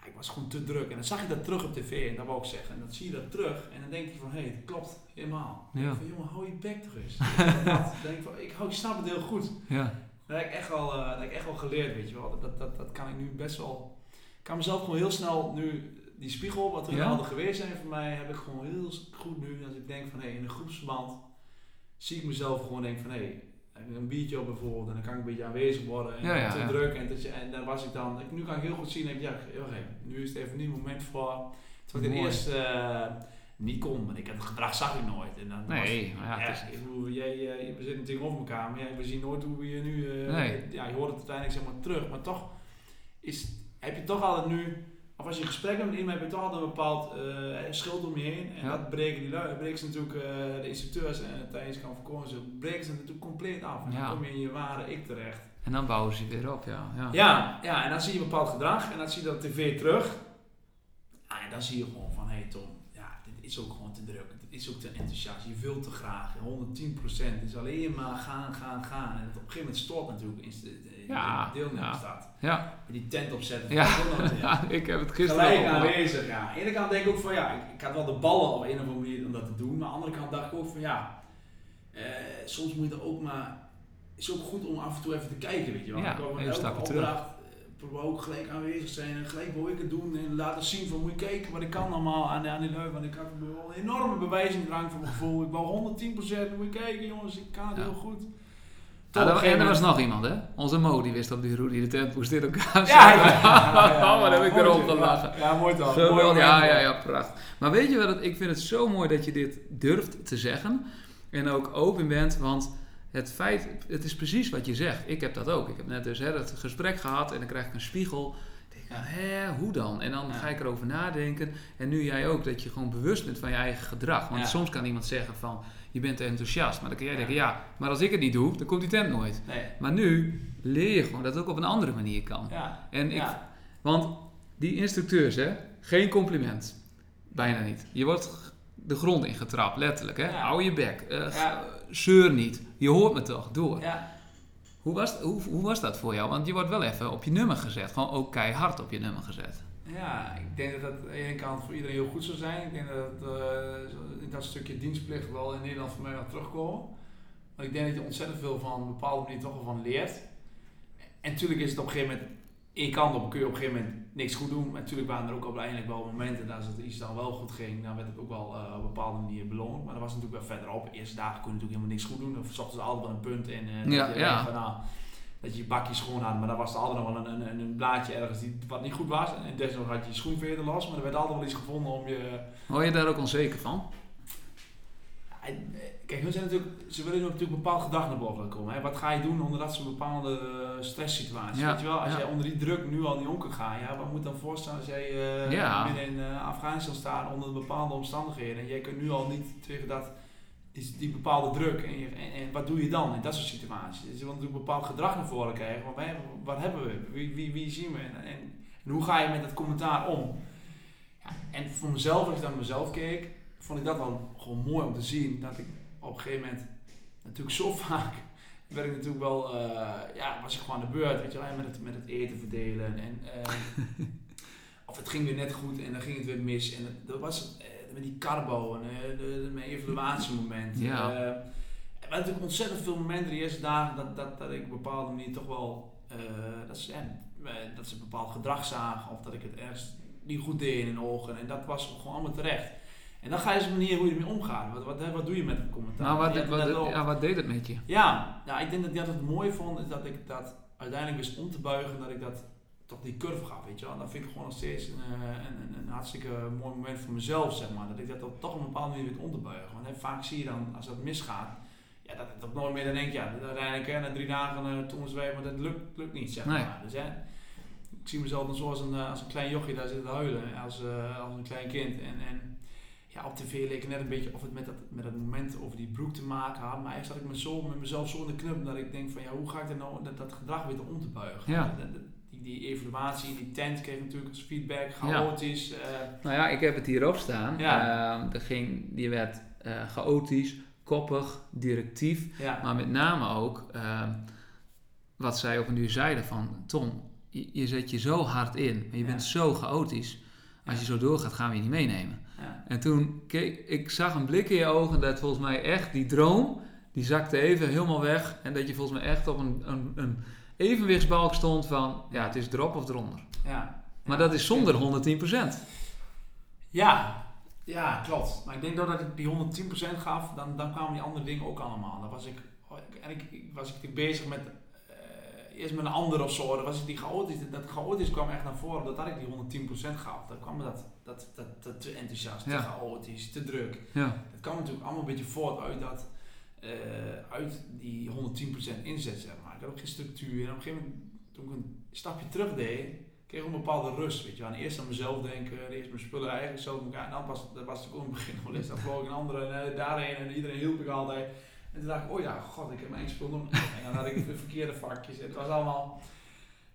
Ja, ik was gewoon te druk. En dan zag je dat terug op tv en dat wou ik zeggen. En dan zie je dat terug en dan denk je van, hé, hey, het klopt helemaal. Ja. Van, jongen, hou je bek terug dat, ik, van, ik, ik snap het heel goed. Ja. Dat heb ik echt wel, uh, dat heb ik echt wel geleerd, weet je wel. Dat, dat, dat kan ik nu best wel... Ik kan mezelf gewoon heel snel nu die spiegel, wat er ja. hadden geweest zijn voor mij, heb ik gewoon heel goed nu. Als ik denk van hé, hey, in een groepsverband zie ik mezelf gewoon denk van hé, hey, een biertje op bijvoorbeeld en dan kan ik een beetje aanwezig worden en ja, te druk en, dat, en daar was ik dan, nu kan ik heel goed zien, denk ik, ja, okay, nu is het even niet het moment voor. Terwijl ik het eerst uh, niet kon, want ik het gedrag zag ik nooit. En dan
nee, was, maar ja,
ja, ik jij, uh, we zitten natuurlijk over elkaar, maar ja, we zien nooit hoe we je nu, uh, nee. ja, je hoort het uiteindelijk zeg maar terug, maar toch is, heb je toch altijd nu of als je gesprek hebt met iemand, heb je toch altijd een bepaald uh, schild om je heen. En dat breken die lui, breken ze natuurlijk, uh, de instructeurs en tijdens kan voorkomen, ze breken ze natuurlijk compleet af. En dan kom je in je ware ik terecht.
En dan bouwen ze weer op, ja.
Ja, ja, ja en dan zie je een bepaald gedrag en dan zie je dat tv terug. Ah, en dan zie je gewoon van, hé hey Tom, is ook gewoon te druk is ook te enthousiast. Je wilt te graag. 110%. Het is alleen maar gaan, gaan, gaan. En op een gegeven moment stort natuurlijk in de, ja, deelnemersstad.
Ja. ja.
Die tent opzetten.
Ja. ja, ik heb het gisteren
Gelijk aanwezig, ja. Aan de ene kant denk ik ook van ja, ik, ik, had wel de ballen op een of andere manier om dat te doen. Maar aan de andere kant dacht ik ook van ja, eh, soms moet je er ook maar... Het is ook goed om af en toe even te kijken, weet je wel.
Ja, even stapje terug
probeer ook gelijk aanwezig zijn en gelijk wil ik het doen en laten zien van moet je kijken wat ik kan allemaal aan, aan die lui. Want ik had een enorme bewijsdrang van mijn gevoel. Ik wou 110% moet je kijken jongens, ik kan het heel goed.
Ja, en er was nog iemand, hè? Onze Mo, die wist op die route die de tent moest in elkaar Ja, ja, ja, oh, wat heb ik erop gelachen.
Ja, mooi toch?
Zo ja, ja, ja, prachtig. Maar weet je wat, ik vind het zo mooi dat je dit durft te zeggen. En ook open bent, want het feit, het is precies wat je zegt. Ik heb dat ook. Ik heb net dus hè, dat gesprek gehad en dan krijg ik een spiegel. Ik denk, hè, hoe dan? En dan ga ik erover nadenken. En nu jij ook, dat je gewoon bewust bent van je eigen gedrag. Want soms kan iemand zeggen van, je bent enthousiast. Maar dan kun jij denken, ja, maar als ik het niet doe, dan komt die tent nooit. Nee. Maar nu leer je gewoon dat het ook op een andere manier kan. En ik, Want die instructeurs, hè, geen compliment. Bijna niet. Je wordt de grond ingetrapt, letterlijk. Hè? Hou je bek. Uh, zeur niet. Je hoort me toch, door. Ja. Hoe, was, hoe, hoe was dat voor jou? Want je wordt wel even op je nummer gezet. Gewoon ook keihard op je nummer gezet.
Ja, ik denk dat dat aan de ene kant voor iedereen heel goed zou zijn. Ik denk dat uh, dat stukje dienstplicht wel in Nederland voor mij wel terugkomen. Maar ik denk dat je ontzettend veel van een bepaalde manier toch wel van leert. En natuurlijk is het op een gegeven moment ik kan op, kun je op een gegeven moment niks goed doen. Natuurlijk waren er ook uiteindelijk wel momenten dat het iets dan wel goed ging. Dan werd het ook wel uh, op een bepaalde manier beloond. Maar dat was natuurlijk wel verderop. De eerste dagen kon je natuurlijk helemaal niks goed doen. Of zochten ze altijd wel een punt in. Uh,
ja, dat, je ja.
Van, nou, dat je je bakje schoon had. Maar dan was er altijd nog wel een, een, een, blaadje ergens die, wat niet goed was. En desnoods had je je schoenveer los. Maar er werd altijd wel iets gevonden om je...
Hoor je daar ook onzeker van?
Kijk, hun zijn natuurlijk, ze willen natuurlijk een bepaald gedrag naar boven komen. Hè. Wat ga je doen onder dat soort bepaalde uh, stresssituatie? Weet je wel, als jij onder die druk nu al niet om kan gaan, ja, wat moet dan voorstellen als jij uh, midden in uh, Afghanistan staat onder bepaalde omstandigheden en jij kunt nu al niet tegen dat, die, die bepaalde druk en, je, en, wat doe je dan in dat soort situaties? Dus je wil natuurlijk een bepaald gedrag naar voren krijgen, maar wij, wat hebben we? Wie, wie, wie zien we? En, en, hoe ga je met dat commentaar om? Ja, en voor mezelf, als ik naar mezelf keek, vond ik dat wel gewoon mooi om te zien. Dat ik op een gegeven moment natuurlijk zo vaak werd ik natuurlijk wel, uh, ja, was ik gewoon aan de beurt, weet je wel, met het, met het eten verdelen. En, uh, of het ging weer net goed en dan ging het weer mis. En dat was uh, met die carbo en mijn evaluatiemoment. Ja. er waren natuurlijk ontzettend veel momenten de eerste dagen dat, dat, dat ik op een bepaalde manier toch wel, dat, ze, dat ze een bepaald gedrag zagen of dat ik het ergens niet goed deed in hun ogen. En dat was gewoon allemaal terecht. En dan ga je eens een manier hoe je ermee omgaat. Wat, wat, wat doe je met het commentaar?
Nou, wat, wat, ja, wat deed het met je?
Ja, ja ik denk dat ik dat het mooi vond, is dat ik dat uiteindelijk wist om te buigen, dat ik dat toch die curve gaf, weet je wel. Dat vind ik gewoon nog steeds een, eh, een, een, hartstikke mooi moment voor mezelf, zeg maar. Dat ik dat toch op een bepaalde manier weet om te buigen. Want vaak zie je dan, als dat misgaat, ja, dat het op nooit meer dan denk je, ja, uiteindelijk hè, na drie dagen uh, toen is maar dat lukt, lukt niet, zeg maar. Dus, hè, ik zie mezelf dan zo als een, eh, als een klein jochie daar zitten te huilen, als, uh, als een klein kind. En, en ja, op tv leek net een beetje of het met dat, met dat moment over die broek te maken had. Maar eigenlijk zat ik me zo, met mezelf zo in de knup dat ik denk van ja, hoe ga ik er nou dat, dat gedrag weer om te buigen? Ja. die, die evaluatie in die tent kreeg natuurlijk als feedback, chaotisch. Ja.
Uh, nou ja, ik heb het hierop staan. Ja. Uh, er ging, die werd uh, chaotisch, koppig, directief.
Ja.
Maar met name ook ehm, wat zij op een duur zeiden van... Tom, je, je zet je zo hard in, maar je bent zo chaotisch. Als je zo doorgaat, gaan we je niet meenemen.
Ja.
En toen keek ik zag een blik in je ogen dat volgens mij echt die droom, die zakte even helemaal weg. En dat je volgens mij echt op een, een, een evenwichtsbalk stond van, ja, het is erop of eronder.
Ja.
Maar
Ja.
dat is zonder 110%.
Ja, ja, klopt. Maar ik denk dat als ik die 110% gaf, dan, dan kwamen die andere dingen ook allemaal. Dan was ik, en ik, was ik bezig met, eerst met een ander of zo. Dan was ik die chaotisch, dat chaotisch kwam echt naar voren, dat ik die 110% gaf. Dan kwam dat, dat, dat, dat te enthousiast,
Ja.
te chaotisch, te druk.
Ja,
Het kwam natuurlijk allemaal een beetje voort uit dat, eh, uit die 110% inzet, zeg maar. Ik had ook geen structuur. En op een gegeven moment, toen ik een stapje terug deed, kreeg ik een bepaalde rust, weet je wel. En eerst aan mezelf denken, eerst mijn spullen eigenlijk zelf elkaar. En dan was, dat was het ook in het begin eens. Dan vloog een andere en, eh, daarheen en iedereen hielp ik altijd. En toen dacht ik, oh ja, god, ik heb mijn spul nog. En dan had ik de verkeerde vakjes. En het was allemaal...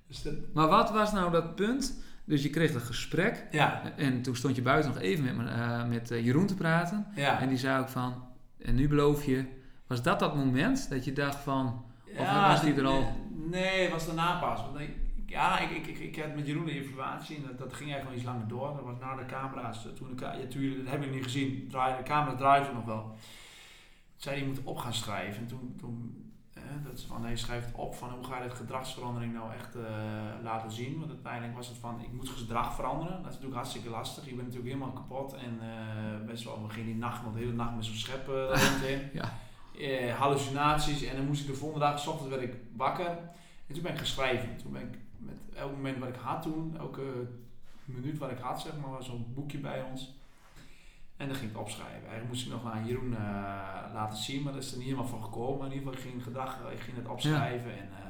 Dus dat,
maar wat was nou dat punt? Dus je kreeg een gesprek
ja,
en toen stond je buiten nog even met, me- eh, met eh, Jeroen te praten.
ja.
En die zei ook van, en nu beloof je, was dat dat moment dat je dacht van, Of was die er al?
Nee, het was daarna pas. Want ik, ja, ik, ik, ik, ik had met Jeroen de informatie en dat, dat ging eigenlijk wel iets langer door. Dat was na de camera's. Toen de, ja, tuurlijk, dat heb ik niet gezien. Draai, de camera draaide nog wel. Zei hij moet op gaan schrijven. En toen, toen eh, dat is van hij schrijft op van hoe ga je dit gedragsverandering nou echt eh, laten zien. Want uiteindelijk was het van ik moet gedrag veranderen. Dat is natuurlijk hartstikke lastig. Je bent natuurlijk helemaal kapot en eh best wel begin die nacht, want de hele nacht met zo'n schep rondheen
ja,
hallucinaties. En dan moest ik de volgende dag, s ochtends werd ik wakker. En toen ben ik gaan schrijven. Toen ben ik met elk moment wat ik had toen, elke minuut wat ik had, zeg maar, was zo'n boekje bij ons. En dan ging ik opschrijven. Eigenlijk moest ik nog aan Jeroen eh, laten zien, maar dat is er niet helemaal van gekomen. Maar in ieder geval, ik ging gedag, ik ging het opschrijven. En, eh,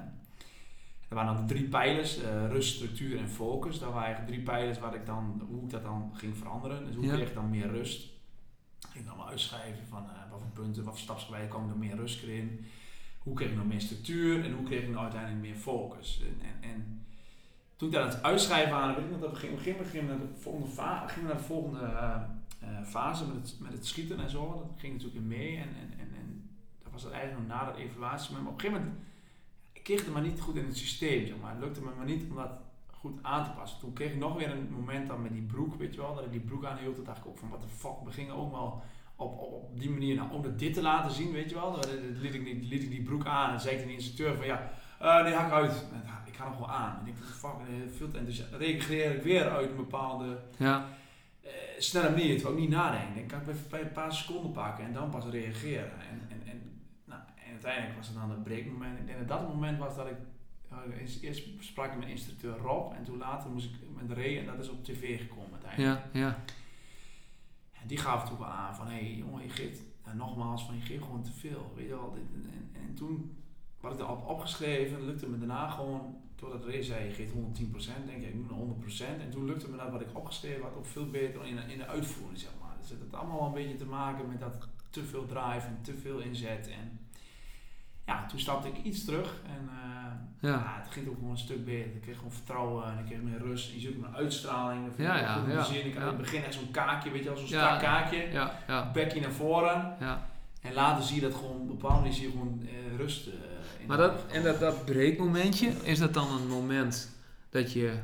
er waren dan drie pijlers, eh, rust, structuur en focus. Dat waren eigenlijk drie pijlers waar ik dan, hoe ik dat dan ging veranderen. Dus hoe
Ja.
kreeg ik dan meer rust? Ik ging allemaal uitschrijven van eh, wat voor punten, wat voor stapsgewijs kwam er meer rust in. Hoe kreeg ik nou meer structuur en hoe kreeg ik nou uiteindelijk meer focus. En, en, en toen ik daar aan het uitschrijven aan, weet ik nog dat we gingen, gingen, we gingen naar de volgende, fa gingen naar de volgende eh, eh, fase met het, met het schieten en zo. Dat ging natuurlijk in mee en, en, en, en dat was het eigenlijk nog na de evaluatie. Maar op een gegeven moment kreeg het maar niet goed in het systeem, maar. Het lukte me maar niet om dat goed aan te passen. Toen kreeg ik nog weer een moment dan met die broek, weet je wel, dat ik die broek aanhield. Toen dacht ik ook van, wat de fuck, we gingen ook wel op, op, die manier, nou, om dat dit te laten zien, weet je wel. Dan liet ik, die, liet ik die broek aan en zei ik de instructeur van, ja, eh nee, hak uit. Ik ga nog wel aan. En ik dacht, fuck, eh, veel te enthousiast. Ik weer uit een bepaalde
ja,
eh, snelle manier, terwijl ik niet nadenken. Dan kan ik even bij een paar seconden pakken en dan pas reageren. En, en, en, nou, en uiteindelijk was het dan het breekmoment. Ik denk dat dat het moment was dat ik... eh, eerst, sprak ik met instructeur Rob en toen later moest ik met Ray en dat is op tv gekomen uiteindelijk.
ja, ja,
En die gaf toen wel aan van, hé hey, jongen, je geeft, en nogmaals, van je geeft gewoon te veel. Weet je wel, dit, en, en, en toen had ik erop opgeschreven, lukte me daarna gewoon, doordat Ray zei, je geeft 110%, denk ik, ik moet naar 100%. En toen lukte me dat wat ik opgeschreven had ook veel beter in, de- in de uitvoering, zeg maar. Dus het had allemaal wel een beetje te maken met dat te veel drive en te veel inzet. En ja, toen stapte ik iets terug en eh,
Ja.
ja, het ging ook gewoon een stuk beter. Ik kreeg gewoon vertrouwen en ik kreeg meer rust. En je ziet ook mijn uitstraling. Dat vind
Ja,
ik
ja,
goed
ja,
zien. Ik had in het begin echt zo'n kaakje, weet je wel, zo'n strak kaakje.
ja,
Bekje naar voren.
ja.
En later zie je dat gewoon, op een bepaalde manier zie je gewoon eh, rust. eh,
Maar dat, en dat, dat breekmomentje, is dat dan een moment dat je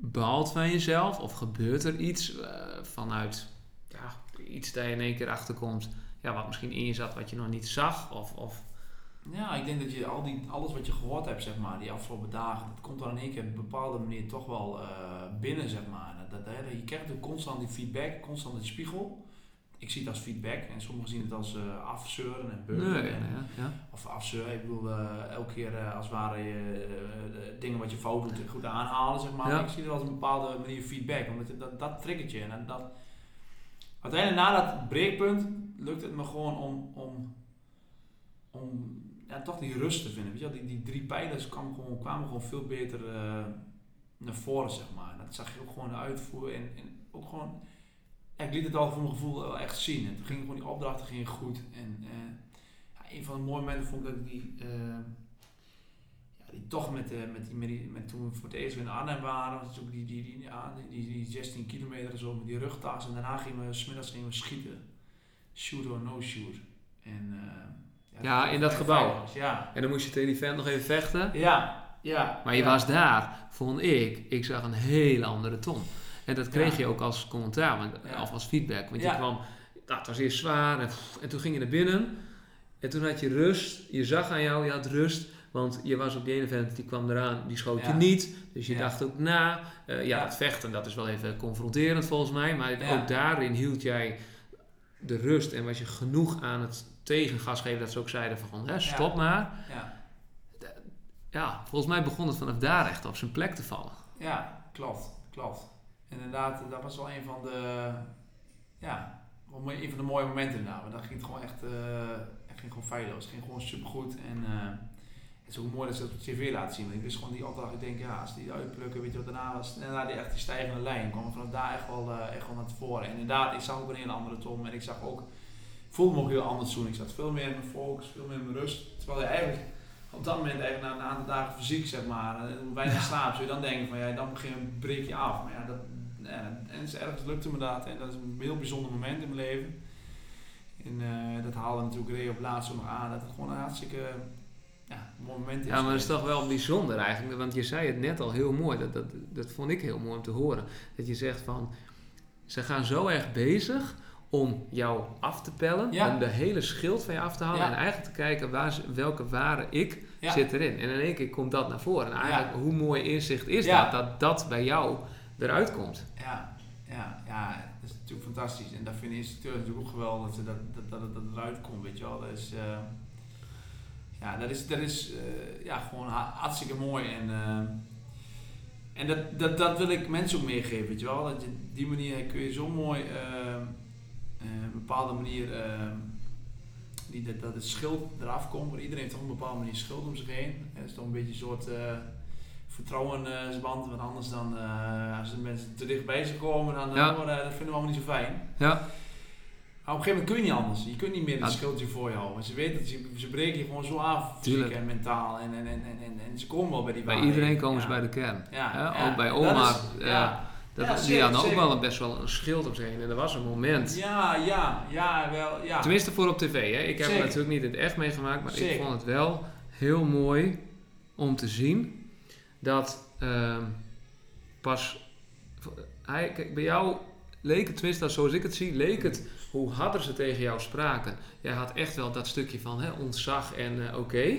baalt van jezelf? Of gebeurt er iets eh, vanuit ja, iets dat je in één keer achterkomt, ja, wat misschien in je zat wat je nog niet zag? Of, of,
Ja, ik denk dat je al die, alles wat je gehoord hebt, zeg maar, die afgelopen dagen, dat komt dan in één keer op een bepaalde manier toch wel eh, binnen, zeg maar. Dat, dat, je krijgt natuurlijk constant die feedback, constant die spiegel. Ik zie het als feedback en sommigen zien het als eh afzeuren en beuken.
nee,
en,
ja, ja.
Of afzeuren, ik bedoel, eh, elke keer eh, als het ware dingen wat je fout doet goed aanhalen, zeg maar.
Ja.
Ik zie het als een bepaalde manier feedback, omdat het- dat, dat triggert je. En dat, uiteindelijk na dat breekpunt lukt het me gewoon om, om, om ja, toch die rust te vinden. Weet je? Die, die drie pijlers kwamen gewoon, kwamen gewoon veel beter naar voren, zeg maar. Dat zag je ook gewoon uitvoeren en, en ook gewoon... Ja, ik liet het al voor mijn gevoel wel echt zien. En toen gingen gewoon die opdrachten gingen goed. En eh, ja, een van de mooie momenten vond ik dat ik die, eh, ja, die toch met, eh, met, die, met, die, met toen we voor het eerst in Arnhem waren, was ook die, die, die, ja, die, die, die 16 kilometer zo met die rugtas. En daarna gingen we, smiddags gingen we schieten. Shoot or no shoot. En, eh,
Ja, in dat gebouw.
was. Ja,
En dan moest je tegen die vent nog even vechten.
ja, ja.
Maar je
ja.
was daar, vond ik, ik zag een hele andere Tom. En dat kreeg je ook als commentaar, want, of als feedback. Want je kwam, nou, het was eerst zwaar en, pff, en toen ging je naar binnen. En toen had je rust, je zag aan jou, je had rust. Want je was op die ene vent, die kwam eraan, die schoot je niet. Dus je
Ja.
dacht ook na. Eh, ja,
Ja.
het vechten, dat is wel even confronterend volgens mij. Maar ook daarin hield jij de rust en was je genoeg aan het tegengas geven dat ze ook zeiden van, hè, stop maar.
Ja,
Ja, volgens mij begon het vanaf daar echt op zijn plek te vallen.
ja, klopt, klopt. Inderdaad, dat was wel een van de, ja, een van de mooie momenten inderdaad. Dat ging het gewoon echt, het ging gewoon feilloos. Het ging gewoon supergoed. En eh, het is ook mooi dat ze dat op tv laten zien. Want ik wist gewoon die opdracht, ik denk, ja, als die uitplukken, weet je wat daarna was. En daarna die, echt die stijgende lijn kwam vanaf daar echt wel, eh, echt wel naar voren. En inderdaad, ik zag ook een hele andere Tom. En ik zag ook, ik voelde me ook heel anders toen. Ik zat veel meer in mijn focus, veel meer in mijn rust. Terwijl je eigenlijk op dat moment eigenlijk na een aantal dagen fysiek, zeg maar, eh, weinig slaap, zou je dan denken van ja, dan begin je, breek je af. Maar ja, dat, en het is ergens lukte me dat en dat is een heel bijzonder moment in mijn leven. En eh, dat haalde natuurlijk Ray op laatst nog aan, dat het gewoon een hartstikke ja, mooi moment is.
Ja, maar dat is toch wel bijzonder eigenlijk. Want je zei het net al heel mooi. Dat, dat, dat vond ik heel mooi om te horen. Dat je zegt van... Ze gaan zo erg bezig om jou af te pellen.
Ja.
Om de hele schild van je af te halen.
Ja.
En eigenlijk te kijken waar, welke ware ik zit erin. En in één keer komt dat naar voren. En eigenlijk, hoe mooi inzicht is dat? Dat dat bij jou eruit komt.
Ja, ja, ja, dat is natuurlijk fantastisch. En dat vind ik natuurlijk ook geweldig dat, dat, dat, dat, het- eruit komt, weet je wel. Dat is, eh, ja, dat is, dat is eh, ja, gewoon ha- hartstikke mooi. En, eh, en dat, dat, dat wil ik mensen ook meegeven, weet je wel. Dat je, die manier kun je zo mooi, een bepaalde manier, die, dat, dat het schild eraf komt. Iedereen heeft toch een bepaalde manier schild om zich heen. Het is toch een beetje een soort... eh, vertrouwensband, want anders dan, eh, als de mensen te dichtbij ze komen, dan
Ja.
oh, dat vinden we allemaal niet zo fijn.
Ja.
Maar op een gegeven moment kun je niet anders. Je kunt niet meer het schildje voor je houden. Ze weten, ze, ze breken je gewoon zo af, fysiek en mentaal. En, en, en, en, en, ze komen wel bij die
Bij
waarheid.
iedereen komen ze bij de kern.
Ja,
ook bij oma. eh,
ja.
Dat,
Ja,
die
zeker,
hadden ook wel een, best wel een schild op zich. En er was een moment.
Ja, ja, ja, wel, ja.
Tenminste voor op tv. Hè. Ik heb
Zeker.
het natuurlijk niet in het echt meegemaakt. Maar ik vond het wel heel mooi om te zien dat ehm, pas. Hij, kijk, bij jou leek het, tenminste zoals ik het zie, leek het hoe harder ze tegen jou spraken. Jij had echt wel dat stukje van hè, ontzag en eh, oké.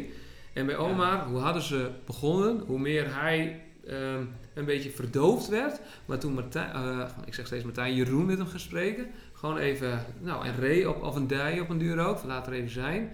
En bij
Ja.
Omar, hoe harder ze begonnen, hoe meer hij ehm, een beetje verdoofd werd. Maar toen Martijn, eh, ik zeg steeds Martijn, Jeroen met hem gaan spreken. Gewoon even, nou, en Ray op, of een dij op een duur ook, laat er even zijn.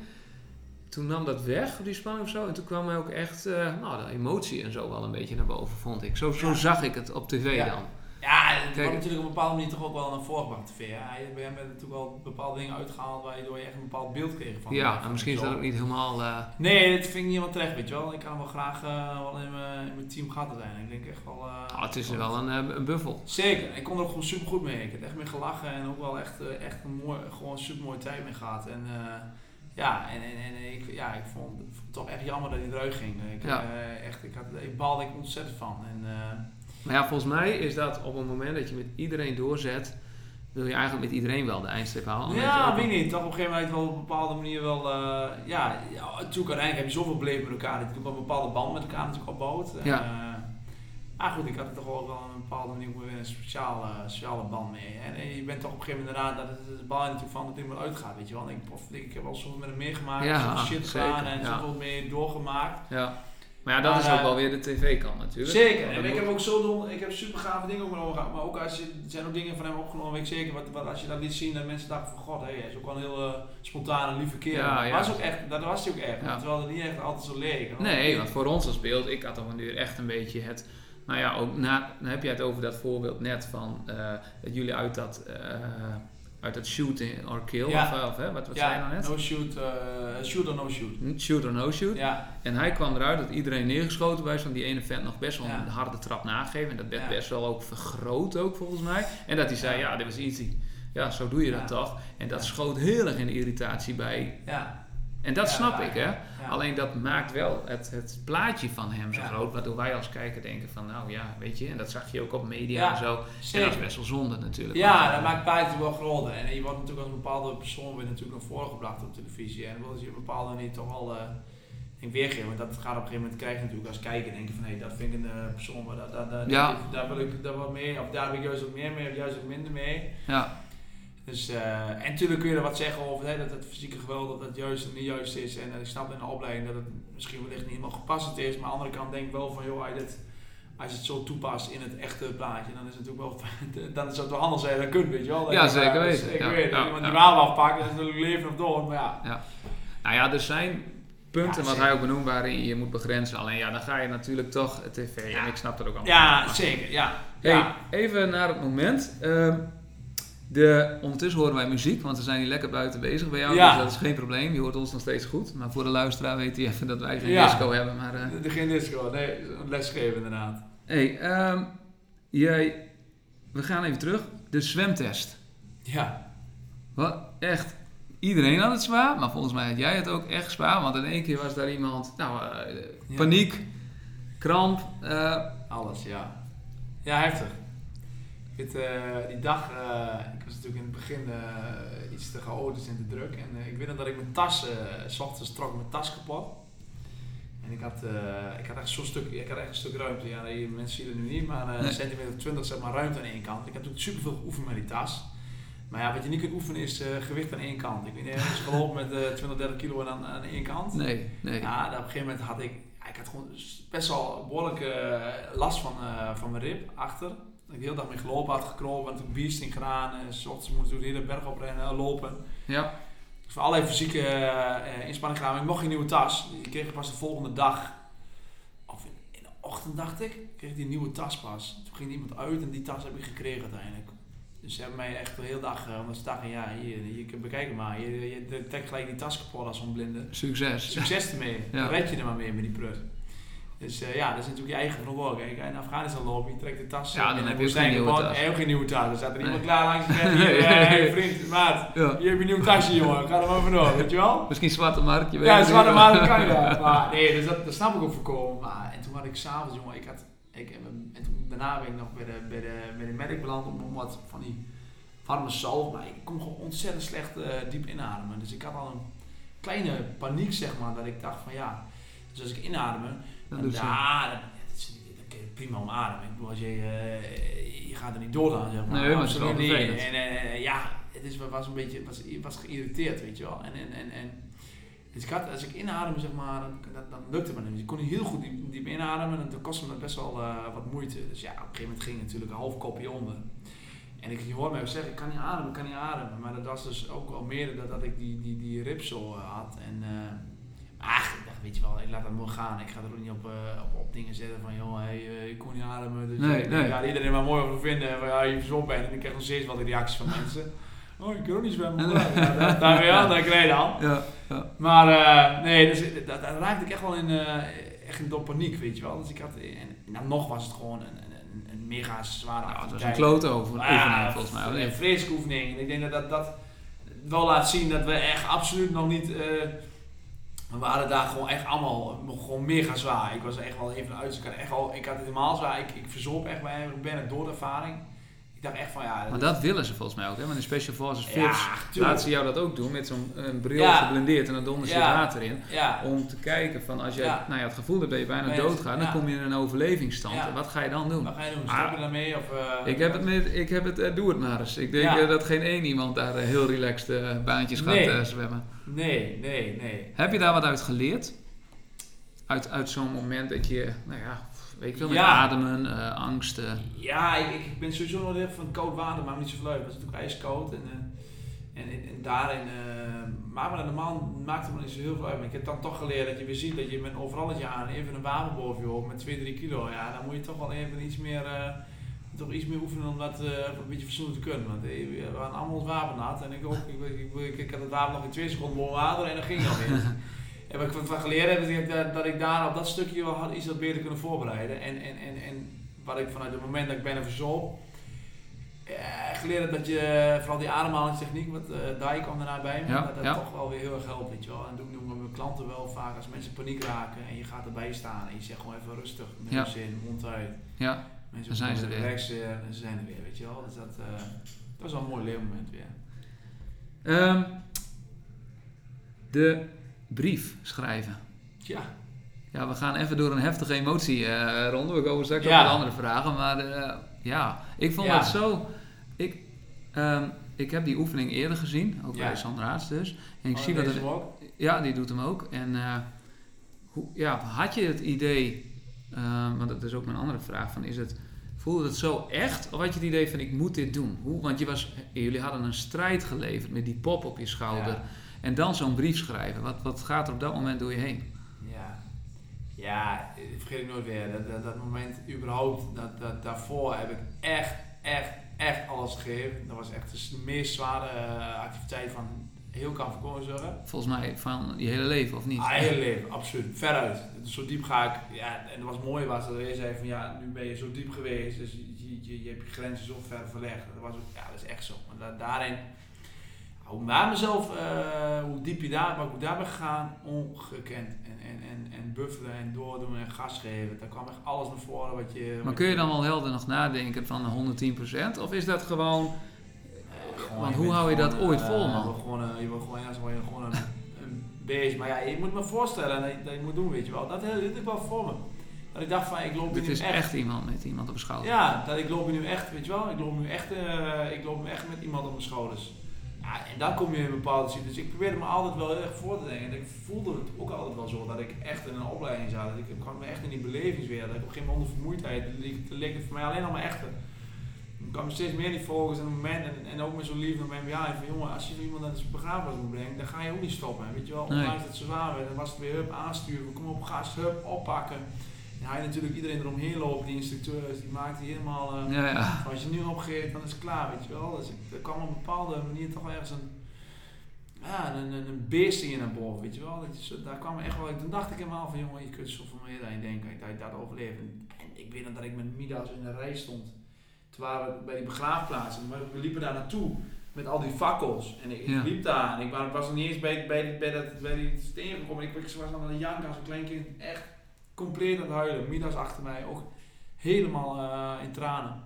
Toen nam dat weg, die spanning of zo. En toen kwam hij ook echt, eh, nou, de emotie en zo wel een beetje naar boven, vond ik. Zo, zo
Ja.
zag ik het op tv
Ja.
dan.
Ja, het
Kijk.
wordt natuurlijk op een bepaalde manier toch ook wel naar voren gebracht tv. hè. Hij- Bij hem werden natuurlijk wel bepaalde dingen uitgehaald waardoor je echt een bepaald beeld kreeg van
ja, en misschien is dat ook niet helemaal... eh,
Nee, dat vind ik niet helemaal terecht, weet je wel. Ik kan hem wel graag eh, wel in mijn, team gehad zijn. Ik denk echt wel...
oh, het is wel een, een buffel.
Zeker, ik kon er ook gewoon super goed mee. Ik heb echt mee gelachen en ook wel echt, echt een mooi, gewoon super mooie tijd mee gehad. En ja, en, en, en ik, ja, ik vond, vond het toch echt jammer dat hij eruit ging. Ik,
Ja.
eh, echt, ik, had, ik baalde ik ontzettend van. En, eh,
Maar ja, volgens mij is dat op het moment dat je met iedereen doorzet, wil je eigenlijk met iedereen wel de eindstreep halen.
Ja, weet ik niet. Toch op een gegeven moment wel op een bepaalde manier wel... eh, ja, natuurlijk uiteindelijk heb je zoveel beleefd met elkaar. Dat je wel een bepaalde band met elkaar natuurlijk opbouwt.
Ja.
Eh, maar goed, ik had er toch wel op een bepaalde manier ook een speciale, speciale band mee. En, je bent toch op een gegeven moment inderdaad, dat het, bal natuurlijk van dat wel uitgaat, weet je wel. En ik, ik heb al zoveel met hem meegemaakt,
Ja,
zoveel shit
zeker,
gedaan en
ja.
zoveel mee doorgemaakt.
Ja. Maar ja, dat
Maar,
is ook
eh,
wel weer de tv-kant natuurlijk.
Zeker, en ik heb ook zo doen, ik heb super gave dingen ook gehad. Maar ook als je, er zijn ook dingen van hem opgenomen, weet ik zeker, wat, wat, als je dat liet zien, dat mensen dachten van god, hé, hij is ook wel een heel eh, spontane, lieve kerel.
Ja, ja.
Was ook echt, dat was hij ook echt,
Ja.
terwijl het niet echt altijd zo leek.
Nee, want voor ons als beeld, ik had op een duur echt een beetje het... Nou ja, ook na, dan heb je het over dat voorbeeld net van eh, dat jullie uit dat, eh, uit dat shoot or kill,
Ja.
of, of hè, wat, wat zei je nou net?
no shoot, eh, shoot or no shoot.
Hm, Shoot or no shoot.
Ja,
En hij kwam eruit dat iedereen neergeschoten was, van die ene vent nog best wel
Ja.
een harde trap nageven. En dat werd best wel ook vergroot ook volgens mij. En dat hij zei,
Ja.
dit was easy. Ja, zo doe je dat toch? En dat schoot heel erg in de irritatie bij.
ja.
En dat
Ja,
snap ik, hè.
ja.
Alleen dat maakt wel het, het plaatje van hem zo
Ja.
groot, waardoor wij als kijker denken van, nou ja, weet je, en dat zag je ook op media en zo. En
Zeker.
dat is best wel zonde natuurlijk.
Ja, dat
eh,
maakt plaatje wel groter. En je wordt natuurlijk als een bepaalde persoon weer natuurlijk naar voren gebracht op televisie. En wil je een bepaalde niet toch al eh denk weergeven. Want dat gaat op een gegeven moment krijg je natuurlijk als kijker denken van hé, dat vind ik een eh, persoon, maar dat, dat, dat-
Ja.
daar wil ik daar wat mee, of daar heb ik juist wat meer mee, of juist wat minder mee.
Ja,
Dus, eh, en natuurlijk kun je er wat zeggen over hè, dat het fysieke geweld dat het juist en niet juist is. En eh, ik snap in de opleiding dat het misschien wellicht niet helemaal gepast is. Maar aan de andere kant denk ik wel van joh, als je, dit, als je het zo toepast in het echte plaatje, dan is het natuurlijk wel dan is het wel handig zijn dat kunt, weet je wel.
Ja, zeker weten.
Ik
Ja,
weet,
ja,
dat iemand
ja.
die waal afpakt, dat is natuurlijk leven of dood. Maar ja,
nou ja, er zijn punten
Ja,
wat hij ook benoemt waarin je moet begrenzen. Alleen ja, dan ga je natuurlijk toch tv
Ja.
en ik snap dat ook allemaal.
ja zeker. Ja.
Hey,
ja.
even naar het moment. Ehm, de, ondertussen horen wij muziek, want we zijn hier lekker buiten bezig bij jou.
Ja.
Dus dat is geen probleem. Je hoort ons nog steeds goed. Maar voor de luisteraar weet hij even dat wij geen
Ja.
disco hebben. Maar, eh,
De- Geen disco, nee, lesgeven inderdaad.
hey, ehm, jij, we gaan even terug. De zwemtest.
Ja,
Wat, echt, iedereen had het zwaar. Maar volgens mij had jij het ook echt zwaar. Want in één keer was daar iemand, nou, eh,
Ja.
paniek, kramp. eh,
alles, ja. Ja, heftig. Eh, die dag, eh, ik was natuurlijk in het begin eh, iets te chaotisch en te druk. En ik weet nog dat ik mijn tas, s ochtends trok mijn tas kapot. En ik had, ik had echt zo'n stuk, ik had echt een stuk ruimte. Ja, die mensen zien het nu niet, maar
Nee.
een centimeter of 20 zeg maar ruimte aan één kant. Ik heb natuurlijk superveel geoefend met die tas. Maar ja, wat je niet kunt oefenen is gewicht aan één kant. Ik weet niet, eens gelopen met eh 20, 30 kilo aan, aan één kant.
nee, nee.
Ja, op een gegeven moment had ik, ik had gewoon best wel behoorlijk eh, last van, van mijn rib achter. Dat ik de hele dag mee gelopen had, gekropen, had toen beasting gedaan. En s ochtends moest ik de hele berg oprennen, eh, lopen.
Ja,
Dus voor allerlei fysieke eh, eh, inspanning gedaan. Maar ik mocht geen nieuwe tas. Ik kreeg pas de volgende dag, of in, in de ochtend dacht ik, kreeg ik die nieuwe tas pas. Toen ging iemand uit en die tas heb ik gekregen uiteindelijk. Dus ze hebben mij echt de hele dag, uh, omdat ze dachten, ja, hier, je kunt bekijken maar. Je, je, je trekt gelijk die tas kapot als zo'n blinde.
succes.
Succes ermee.
Ja.
Dan red je er maar mee met die prut. Dus eh, ja, dat is natuurlijk je eigen verantwoordelijkheid. Kijk, in Afghanistan lopen, je trekt de tas.
Ja, dan
en
heb je ook geen nieuwe tas.
En ook geen nieuwe tas. Er staat er iemand klaar langs. Hier, eh, hey, vriend, maat.
Ja.
Hier heb je een nieuw tasje, jongen. Ga er maar vandoor, weet je wel?
Misschien zwarte markt, je weet
Ja, zwarte maand kan je. Maar nee, dus dat, dat snap ik ook voorkomen. Maar en toen had ik s'avonds, jongen, ik had... Ik, en toen, daarna ben ik nog bij de, bij de, bij de medic beland om, om wat van die warme zalf. Maar ik kon gewoon ontzettend slecht eh, diep inademen. Dus ik had al een kleine paniek, zeg maar, dat ik dacht van ja... Dus als ik inademen,
Dan
dan,
doet ze.
ja, dan, dat is, dat prima omademen. Ik bedoel, als je, eh, je gaat er niet door dan, zeg maar.
Nee, maar
niet. En eh, ja, het is, was een beetje, was, was geïrriteerd, weet je wel. En, en, en, en dus ik had, als ik inadem, zeg maar, dan, dan, dan lukte het me niet. Ik kon niet heel goed diep, diep inademen en toen kostte me best wel eh, wat moeite. Dus ja, op een gegeven moment ging natuurlijk een half kopje onder. En ik je hoorde mij zeggen, ik kan niet ademen, ik kan niet ademen. Maar dat was dus ook wel meer dat, dat ik die, die, die ribsel eh, had. En eh, ach, weet je wel, ik laat dat wel gaan. Ik ga er ook niet op, eh, op, op dingen zetten van, joh, hey, eh, ik kon niet ademen. Dus
Nee,
ja, iedereen maar mooi over vinden van, ja, je verzot bent. En ik krijg nog steeds de reacties van mensen. Oh, ik kan ook niet zwemmen. Ja, dat- daar weer aan, dat krijg je dan.
Ja,
Maar eh, nee, dus, dat, dat raakte ik echt wel in, eh echt in door paniek, weet je wel. Dus ik had, en nog was het gewoon een, een, een mega zware
nou, het was een klote over,
Ah,
oefening volgens mij.
Een. En ik denk dat dat, dat wel laat zien dat we echt absoluut nog niet... eh, we waren daar gewoon echt allemaal gewoon mega zwaar. Ik was echt wel even uit. Ik had, echt ik had het helemaal zwaar. Ik, ik verzorg echt bij hem. Ik ben het door de ervaring. Ik dacht echt van ja...
Maar dat willen ze volgens mij ook, hè? Want in Special Forces Fips
ja,
laten ze jou dat ook doen met zo'n een bril
Ja.
geblindeerd en dan donder zit
Ja.
water in. Om te kijken van als je nou ja, het gevoel hebt dat je bijna doodgaat, dan kom je in een overlevingsstand. Wat ga je dan doen?
wat ga je doen? Stop je daarmee? Of, eh,
Ik heb het met, ik heb het, eh, doe het maar eens. Ik denk eh, dat geen één iemand daar eh, heel relaxed eh, baantjes gaat
Nee.
eh, zwemmen.
Nee, nee, nee.
Heb je daar wat uit geleerd? Uit, uit zo'n moment dat je, nou ja, weet ik veel, met
Ja.
ademen, eh, angsten.
Ja, ik, ik- ben sowieso nog heel van koud water, maar niet zoveel uit. Het was natuurlijk ijskoud. En, eh, en, en, en daarin, uh, maar maar normaal maakt het me niet zo heel veel uit. Maar ik heb dan toch geleerd dat je weer ziet dat je met een overalletje aan, even een wapen boven je hoofd met 2, 3 kilo. Ja, dan moet je toch wel even iets meer, eh, toch iets meer oefenen om dat eh, een beetje fatsoenlijk te kunnen. Want eh, we waren allemaal ons wapen nat. En ik ook, ik, ik, ik, ik had het wapen nog in 2 seconden boven water en dan ging het alweer. En wat ik van geleerd heb, is dat, dat ik daar op dat stukje wel had iets wat beter kunnen voorbereiden. En, en, en, en wat ik vanuit het moment dat ik ben verzoop, Ja, geleerd dat je, vooral die ademhalingstechniek, wat uh, Dai kwam daarna bij me,
Ja,
dat dat
ja.
toch wel weer heel erg helpt, weet je wel. En dat doen we met mijn klanten wel vaak als mensen paniek raken en je gaat erbij staan en je zegt gewoon even rustig,
Ja.
neus in, mond uit.
Ja,
Mensen
Dan zijn ze
moeten
weer.
ze zijn er weer, weet je wel. Dus dat, eh, dat is wel een mooi leermoment weer.
Ehm, de brief schrijven.
Tja,
Ja, we gaan even door een heftige emotie ronde. We komen straks
Ja.
op de andere vragen. Maar eh, ja, ik vond
Ja.
het zo... Ik, ehm, ik heb die oefening eerder gezien. Ook
Ja.
bij Sander Haats dus. En ik
Oh,
zie dat het...
hem ook?
Ja, die doet hem ook. En hoe, ja, had je het idee... eh, want dat is ook mijn andere vraag. Van, is het, voelde het zo echt? Of had je het idee van ik moet dit doen? Hoe, want je was, jullie hadden een strijd geleverd met die pop op je schouder.
Ja.
En dan zo'n brief schrijven. Wat, wat gaat er op dat moment door je heen?
Ja, ja vergeet ik nooit weer. Dat, dat, dat moment überhaupt, dat, dat, daarvoor heb ik echt, echt, echt alles gegeven. Dat was echt de meest zware eh, activiteit van heel Kamp van Zorgen.
Volgens mij van je hele leven, of niet?
Ah, heel leven, absoluut. Veruit. Zo diep ga ik. Ja, en wat mooi was dat hij zei van ja, nu ben je zo diep geweest, dus je, je, je hebt je grenzen zo ver verlegd. Dat was ook, ja, dat is echt zo. Maar da- daarin, hoe naar mezelf, eh, hoe diep je daar, waar ik daar ben gegaan, ongekend. En, en, en, en buffelen en doordoen en gas geven. Daar kwam echt alles naar voren wat je...
Maar kun je dan wel helder nog nadenken van 110%? Of is dat gewoon...
Gewoon,
Want hoe hou je dat ooit
eh,
vol, man?
Gewoon, eh, je wil gewoon ergens waar je gewoon een, een beest. Maar ja, je moet me voorstellen dat je, dat je moet doen, weet je wel. Dat had ik wel voor me. Dat ik dacht van, ik loop
Dit
nu
is echt iemand met iemand op de schouder.
Ja, dat ik loop nu echt, weet je wel. Ik loop nu echt, eh, ik loop nu echt met iemand op mijn schouders. Ja, en dan kom je in een bepaalde situatie. Dus ik probeerde me altijd wel heel erg voor te denken. En ik voelde het ook altijd wel zo dat ik echt in een opleiding zat. Dat ik kwam me echt in die belevingswereld. Dat ik op een gegeven moment onder vermoeidheid, dan leek- het voor mij alleen nog maar Ik kwam steeds meer die volgers en moment en, en ook met zo'n lief dan ben je, ja, van jongen, als je iemand naar de begrafenis moet brengen, dan ga je ook niet stoppen. Weet je wel,
Nee.
ondanks dat het zo zwaar werd, dan was het weer hup aansturen, kom op gas, hup, oppakken. En hij natuurlijk iedereen eromheen lopen, die instructeurs, die maakte helemaal, eh,
Ja, ja.
als je nu opgeeft, dan is het klaar, weet je wel. Dus er kwam op een bepaalde manier toch wel ergens een, ja, een, een, een beest in je naar boven, weet je wel. Dat daar kwam echt wel, toen dacht ik helemaal van, jongen, je kunt zoveel meer aan je denken, dat je dat overleeft. En, en ik weet nog dat ik met Midas in de rij stond. Toen waren we bij die begraafplaats en we- we liepen daar naartoe met al die fakkels. En ik,
Ja.
liep daar en ik wa- was nog niet eens bij, bij, bij, dat, bij die steen gekomen. Ik, ik was aan het janken als een klein kind, echt compleet aan het huilen. Midas achter mij, ook helemaal eh, in tranen.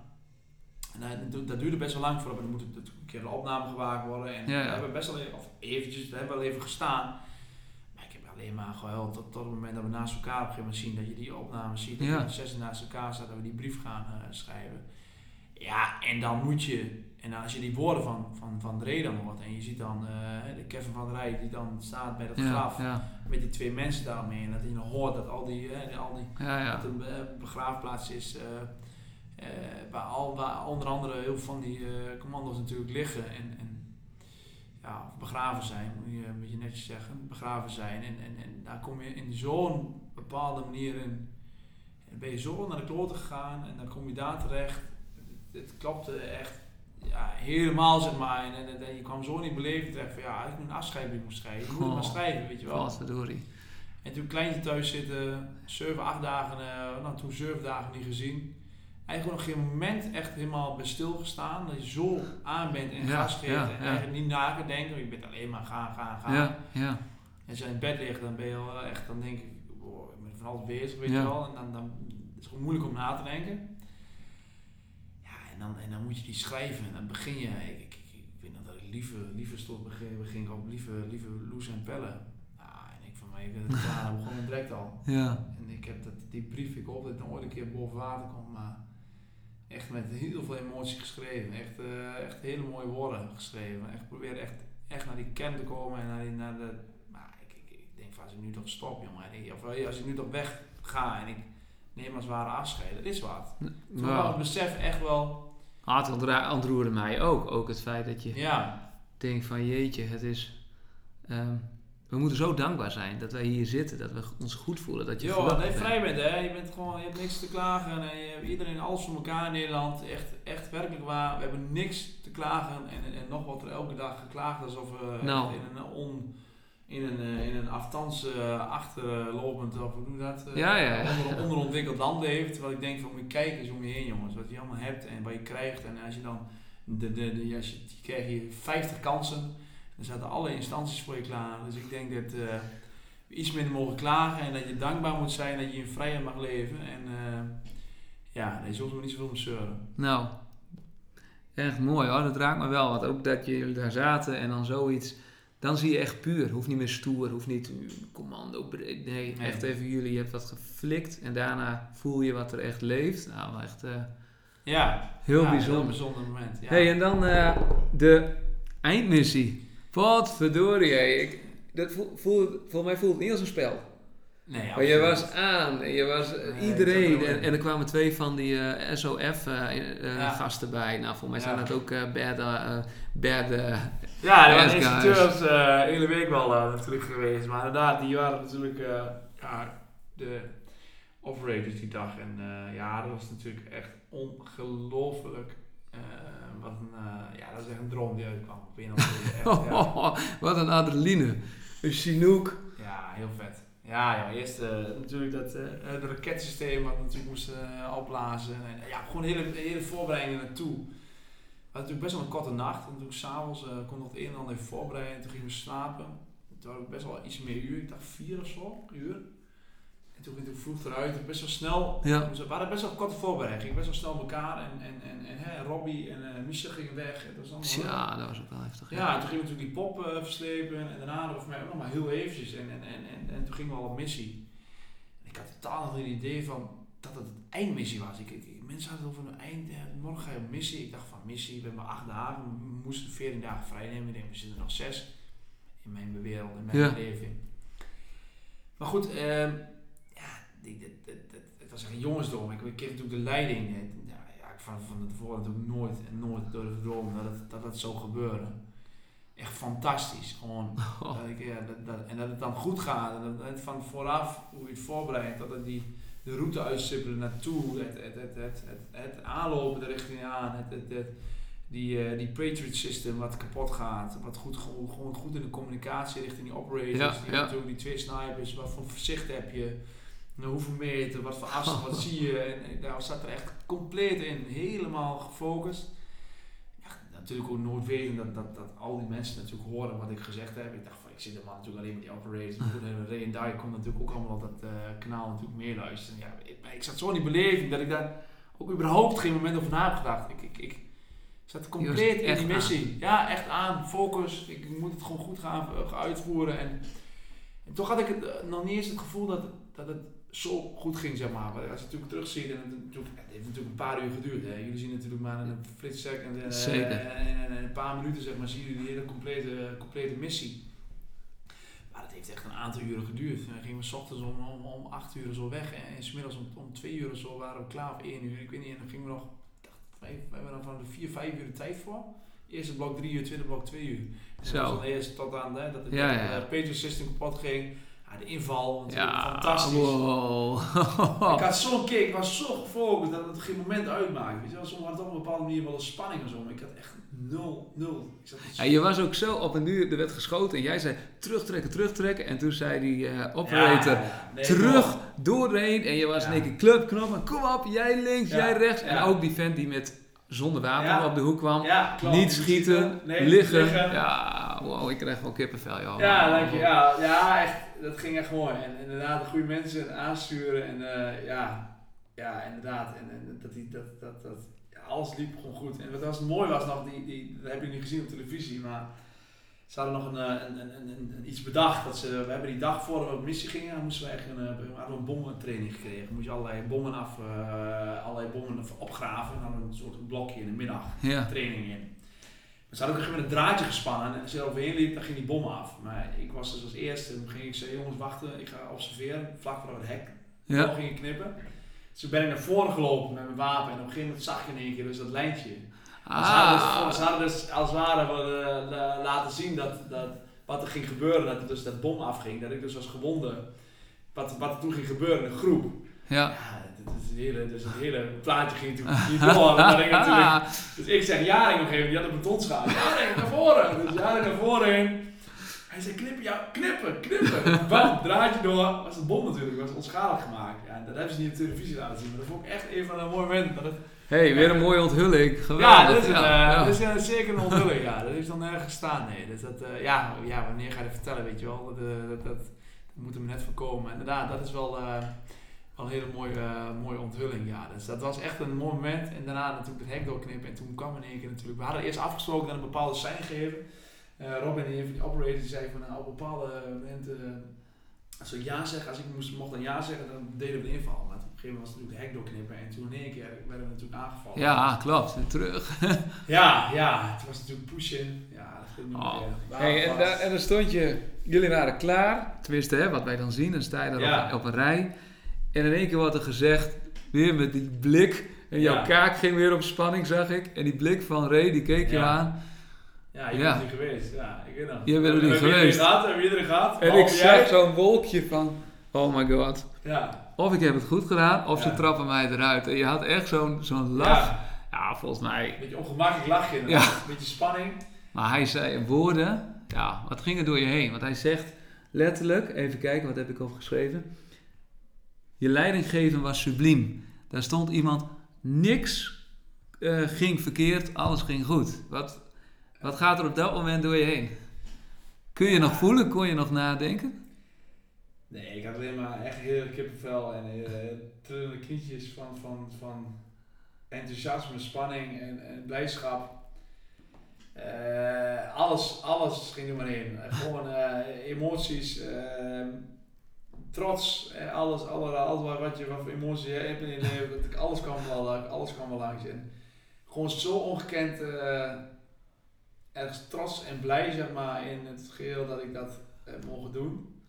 En dat, dat duurde best wel lang voordat er moet een keer een opname gemaakt worden. En
Ja, ja.
we hebben best wel even, of eventjes, we hebben wel even gestaan. Maar ik heb alleen maar gehuild tot, tot het moment dat we naast elkaar op een gegeven moment zien dat je die opnames ziet. Dat
Ja.
we zes naast elkaar staan, dat we die brief gaan eh, schrijven. Ja, en dan moet je, en als je die woorden van, van, van Dre dan hoort en je ziet dan eh, de Kevin van der Rij die dan staat bij dat
Ja,
graf
ja,
met die twee mensen daarmee en dat je dan hoort dat al die, eh, al die
ja,
dat een eh, begraafplaats is waar, al, waar onder andere heel veel van die commando's natuurlijk liggen en, en ja, begraven zijn, moet je, moet je netjes zeggen, begraven zijn. En, en, en daar kom je in zo'n bepaalde manier in. En ben je zo naar de kloten gegaan en dan kom je daar terecht. Het, klopte echt ja, helemaal, zeg maar. En, en, en je kwam zo die beleving terecht van ja, ik moet een afscheidbrief moet schrijven. Je moet maar
Oh.
schrijven, weet je wel.
Verdorie.
En toen kleintje thuis zitten, 7, 8 dagen, eh, nou toen 7 dagen niet gezien. Eigenlijk nog geen moment echt helemaal bij stilgestaan. Dat je zo aan bent en
Ja,
gas geeft
ja,
en eigenlijk niet na kunt denken. Je bent alleen maar gaan, gaan, gaan.
Ja, ja.
En je in bed ligt, dan ben je wel echt, dan denk ik, wow, ik ben van alles bezig, weet je wel. En dan, dan is het gewoon moeilijk om na te denken. Dan, en dan moet je die schrijven en dan begin je, ik, ik, ik, ik weet nog dat ik lieve, lieve stond, begin, begin ik op lieve, lieve Loes en Pellen. Ja, en ik van mij, ik de tranen begonnen direct al.
Ja,
En ik heb dat, die brief, ik hoop dat het nooit een keer boven water komt, maar echt met heel veel emotie geschreven. Echt, eh, echt hele mooie woorden geschreven. Echt probeer echt, echt naar die kern te komen en naar, die, naar de... Maar ik, ik, ik denk van als ik nu toch stop, jongen. Of eh, als ik nu toch weg ga en ik neem als ware afscheid, dat is wat. Toen het
nou,
besef echt wel,
het ontra- ontroerde mij ook. Ook het feit dat je
ja,
denkt van jeetje, het is... ehm, we moeten zo dankbaar zijn dat wij hier zitten. Dat we ons goed voelen. Dat je
dat je vrij bent hè. Je, bent gewoon, je hebt niks te klagen en je hebt iedereen alles voor elkaar in Nederland. Echt, echt werkelijk waar. We hebben niks te klagen en, en, en nog wordt er elke dag geklaagd alsof we
Nou.
in een on... In een, eh, in een aftans eh, achterlopend, of hoe noem dat? eh,
Ja, ja, ja.
Onder, onderontwikkeld land leeft. Terwijl ik denk van, moet je kijken eens om je heen jongens. Wat je allemaal hebt en wat je krijgt. En als je dan de, de, de, als je, je kreeg je 50 kansen. Er zaten alle instanties voor je klaar. Dus ik denk dat we iets minder mogen klagen en dat je dankbaar moet zijn dat je in vrijheid mag leven. En ja, je zult er niet zoveel om zeuren.
Nou, echt mooi hoor. Dat raakt me wel. Want ook dat jullie daar zaten en dan zoiets. Dan zie je echt puur. Hoeft niet meer stoer, hoeft niet uh, commando. breed. Nee,
Nee.
echt even jullie. Je hebt wat geflikt en daarna voel je wat er echt leeft. Nou, echt eh,
Ja,
heel
ja,
bijzonder.
Heel bijzonder moment. Ja.
hey, en dan eh, de eindmissie. Wat verdorie, ik, dat voel, voel, volgens mij voelt het niet als een spel.
nee,
Maar je was aan en je was
Nee,
iedereen.
er
En, er kwamen twee van die eh,
Ja.
SOF-gasten bij. Nou, volgens mij zijn
Ja.
dat ook bad, bad eh,
Ja,
Yes,
waren instructeurs eh, de hele week wel eh, natuurlijk geweest. Maar inderdaad, die waren natuurlijk eh, ja, de operators die dag. En eh, ja, dat was natuurlijk echt ongelooflijk. eh, wat een, eh, ja, dat is echt een droom die uitkwam. Op een. Echt, ja.
wat een adrenaline. Een Chinook.
Ja, heel vet. Ja, ja eerst eh, natuurlijk dat eh het raketsysteem wat natuurlijk moesten eh, opblazen. En, ja, gewoon hele, hele voorbereidingen naartoe. Hadden natuurlijk best wel een korte nacht. En toen s'avonds uh, kon nog het een en ander even voorbereiden. En toen gingen we slapen. Toen had ik best wel iets meer uur. Ik dacht vier of zo, uur. En toen ging ik vroeg eruit. Best wel snel.
Ja.
We waren best wel korte voorbereiding. Gingen best wel snel elkaar. En, en, en, en hè, Robbie en uh, Michel gingen weg. En dat was allemaal
Ja, dat was ook wel heftig.
ja, en toen gingen we natuurlijk die pop uh, verslepen en daarna hadden mij ook nog maar heel eventjes en, en, en, en, en toen gingen we al op missie. En ik had totaal nog geen idee van dat het een eindmissie was. Ik, ik, ik- mensen hadden het over een eind, eh, morgen ga je op missie. Ik dacht missie, we hebben acht dagen, we moesten 14 dagen vrij nemen. Ik denk, we zitten nog zes in mijn wereld, in mijn
Ja.
beleving. Maar goed, ehm, ja, die, het was echt een jongensdroom. Ik, ik kreeg natuurlijk de leiding. Ja, ja, ik van, van tevoren natuurlijk nooit en nooit door de droom dat het, dat zou gebeuren. Echt fantastisch. Gewoon,
Oh,
dat ik, ja, dat, dat, en dat het dan goed gaat. En dat van vooraf, hoe je het voorbereidt, dat het die, de route uitstippelen naartoe, het, het, het, het, het, het aanlopen de richting aan, het, het, het, die, eh, die Patriot system wat kapot gaat, wat goed, gewoon, gewoon goed in de communicatie richting die operators,
Ja,
die,
ja.
die twee snipers, wat voor zicht heb je, hoeveel meter, wat voor afstand, wat zie je. En, en daar zat er echt compleet in, helemaal gefocust. Ja, natuurlijk ook nooit weten dat, dat, dat al die mensen natuurlijk horen wat ik gezegd heb. Ik dacht zit helemaal natuurlijk alleen met die operators. En Ray en Dai kon natuurlijk ook allemaal op dat eh, kanaal natuurlijk meeluisteren. Ja, ik, ik zat zo in die beleving dat ik daar ook überhaupt geen moment over na heb gedacht. Ik, ik, ik zat compleet in die missie. Ja, echt aan, focus. Ik, moet het gewoon goed gaan eh, uitvoeren. En, en toch had ik het, eh, nog niet eens het gevoel dat, dat het zo goed ging, zeg maar. Als je natuurlijk terugziet, en het, natuurlijk, het heeft natuurlijk een paar uur geduurd. Hè. Jullie zien natuurlijk maar in een flits second en,
Zeker.
en, en, en een paar minuten, zeg maar, zien jullie die hele complete, complete missie. Maar dat heeft echt een aantal uren geduurd. En dan gingen we s ochtends om, om, om 8 uur zo weg. En, en smiddags om, om 2 uur zo waren we klaar of 1 uur. Ik weet niet, en dan gingen we nog, dacht, vijf, we hebben dan van de 4, 5 uur de tijd voor. Eerste blok 3 uur, tweede blok 2 uur. En
Zo.
dat was dan eerst tot aan hè, dat het
Ja,
ja, System kapot ging. Ja, de inval,
ja,
fantastisch.
wow.
Ik had zo'n kick, ik was zo gefocust dat het geen moment uitmaakt. Weet je wel, soms had het op een bepaalde manier wel een spanning of zo, maar ik had echt nul, nul. Ik zat
Ja, je was ook zo op en nu, er werd geschoten en jij zei terugtrekken, terugtrekken. En toen zei die eh, operator
Ja, ja, nee,
terug doorheen. En je was
Ja.
in één keer club, knoppen, kom op, jij links, jij rechts. En ook die vent die met zonder wapen
Ja.
op de hoek kwam.
Ja.
Niet schieten,
Nee,
liggen. Ja, wow, ik krijg wel kippenvel, joh.
Ja, dank je. Ja, ja, echt. Dat ging echt mooi. En inderdaad, de goede mensen aansturen. En eh, ja, ja, inderdaad. En, en dat, die, dat, dat, dat, alles liep gewoon goed. En wat was mooi was nog, die, die, dat heb je niet gezien op televisie, maar ze hadden nog een, eh, een, een, een, een- iets bedacht. Dat ze, we hebben die dag voor we op missie gingen, moesten we echt een, eh, we hadden een bommentraining gekregen. Dan moest je allerlei bommen af, eh, allerlei bommen opgraven. En dan hadden we een soort blokje in de middag
Ja.
training in. Ze hadden ook een draadje gespannen en als je er overheen liep, dan ging die bom af. Maar ik was dus als eerste, en toen ging ik zeggen, jongens wachten, ik ga observeren, vlak voor het hek.
Ja.
Ja. ging ik knippen. Dus toen ben ik naar voren gelopen met mijn wapen en op een gegeven moment zag je in één keer dus dat lijntje. En Ze, hadden
Ah.
dus, ze hadden dus als het ware eh, la- laten zien dat, dat wat er ging gebeuren, dat dus dat bom afging. Dat ik dus als gewonde, wat, wat er toen ging gebeuren in de groep.
Ja.
Ja, dat is het hele, dus het hele plaatje ging natuurlijk niet door. Ik natuurlijk dus ik zeg Jaring nog even, die had een betonschaal. Jaring, naar voren! Dus Jaring naar voren heen. Hij zei knippen, ja, knippen, knippen. Bam, draadje door. Was een bom natuurlijk, was onschadelijk gemaakt. Ja, dat hebben ze niet op televisie laten zien. Maar dat vond ik echt een van de mooie momenten. Dat het
hey, weer een mooie onthulling.
Ja,
Geweldig.
dat is, een, eh,
ja.
dat is zeker een onthulling. ja, dat is dan nergens gestaan. Nee, dus dat, eh, ja, ja, wanneer ga je dat vertellen, weet je wel? Dat, eh, dat, dat, dat moet hem net voorkomen. Inderdaad, dat is wel, wel een hele mooie, mooie onthulling. Ja, dus dat was echt een mooi moment. En daarna natuurlijk het hek doorknippen. En toen kwam in één keer natuurlijk. We hadden eerst afgesproken dat een bepaalde sein geven. Robin, die van die operator, die zei van nou, op bepaalde momenten. als ik ja zeg, als ik moest, mocht dan ja zeggen, dan deden we de inval. Maar een gegeven moment was het natuurlijk de hek doorknippen. En toen in één keer werden we natuurlijk aangevallen.
Ja, klopt. Terug.
Ja, ja, het was natuurlijk pushen. Ja, dat ging niet
Oh.
meer.
Hey, en, daar, en dan stond je, jullie waren klaar, tenminste hè, wat wij dan zien, dan sta je daar
Ja.
op, op een rij. En in één keer wordt er gezegd, weer met die blik, en jouw
Ja.
kaak ging weer op spanning, zag ik. En die blik van Ray, die keek je aan.
Ja, je
Ja.
bent er niet geweest. Ja, ik weet nog.
Je bent er niet
Heb je
geweest.
iedereen gehad? Heb je iedereen gehad?
En ik zag zo'n wolkje van, oh my god.
Ja.
Of ik heb het goed gedaan, of ze trappen mij eruit. En je had echt zo'n zo'n lach. Ja.
Ja,
volgens mij.
een beetje ongemakkelijk lachje.
Ja.
Een beetje spanning.
Maar hij zei woorden, ja, wat ging er door je heen? Want hij zegt letterlijk, even kijken, wat heb ik opgeschreven? Je leidinggeven was subliem. Daar stond iemand, niks eh, ging verkeerd, alles ging goed. Wat, wat gaat er op dat moment door je heen? Kun je nog voelen? Kon je nog nadenken?
Nee, ik had alleen maar echt heel kippenvel en uh, trillende knietjes van, van, van enthousiasme, spanning en, en blijdschap. Eh, alles, alles ging er maar in. Eh, Gewoon eh, emoties, eh, trots, alles, alle, alles wat- je voor emoties hebt in je leven, dat ik, alles, kwam wel, alles kwam wel langs. En gewoon zo ongekend ergens trots en blij zeg maar, in het geheel dat ik dat heb mogen doen.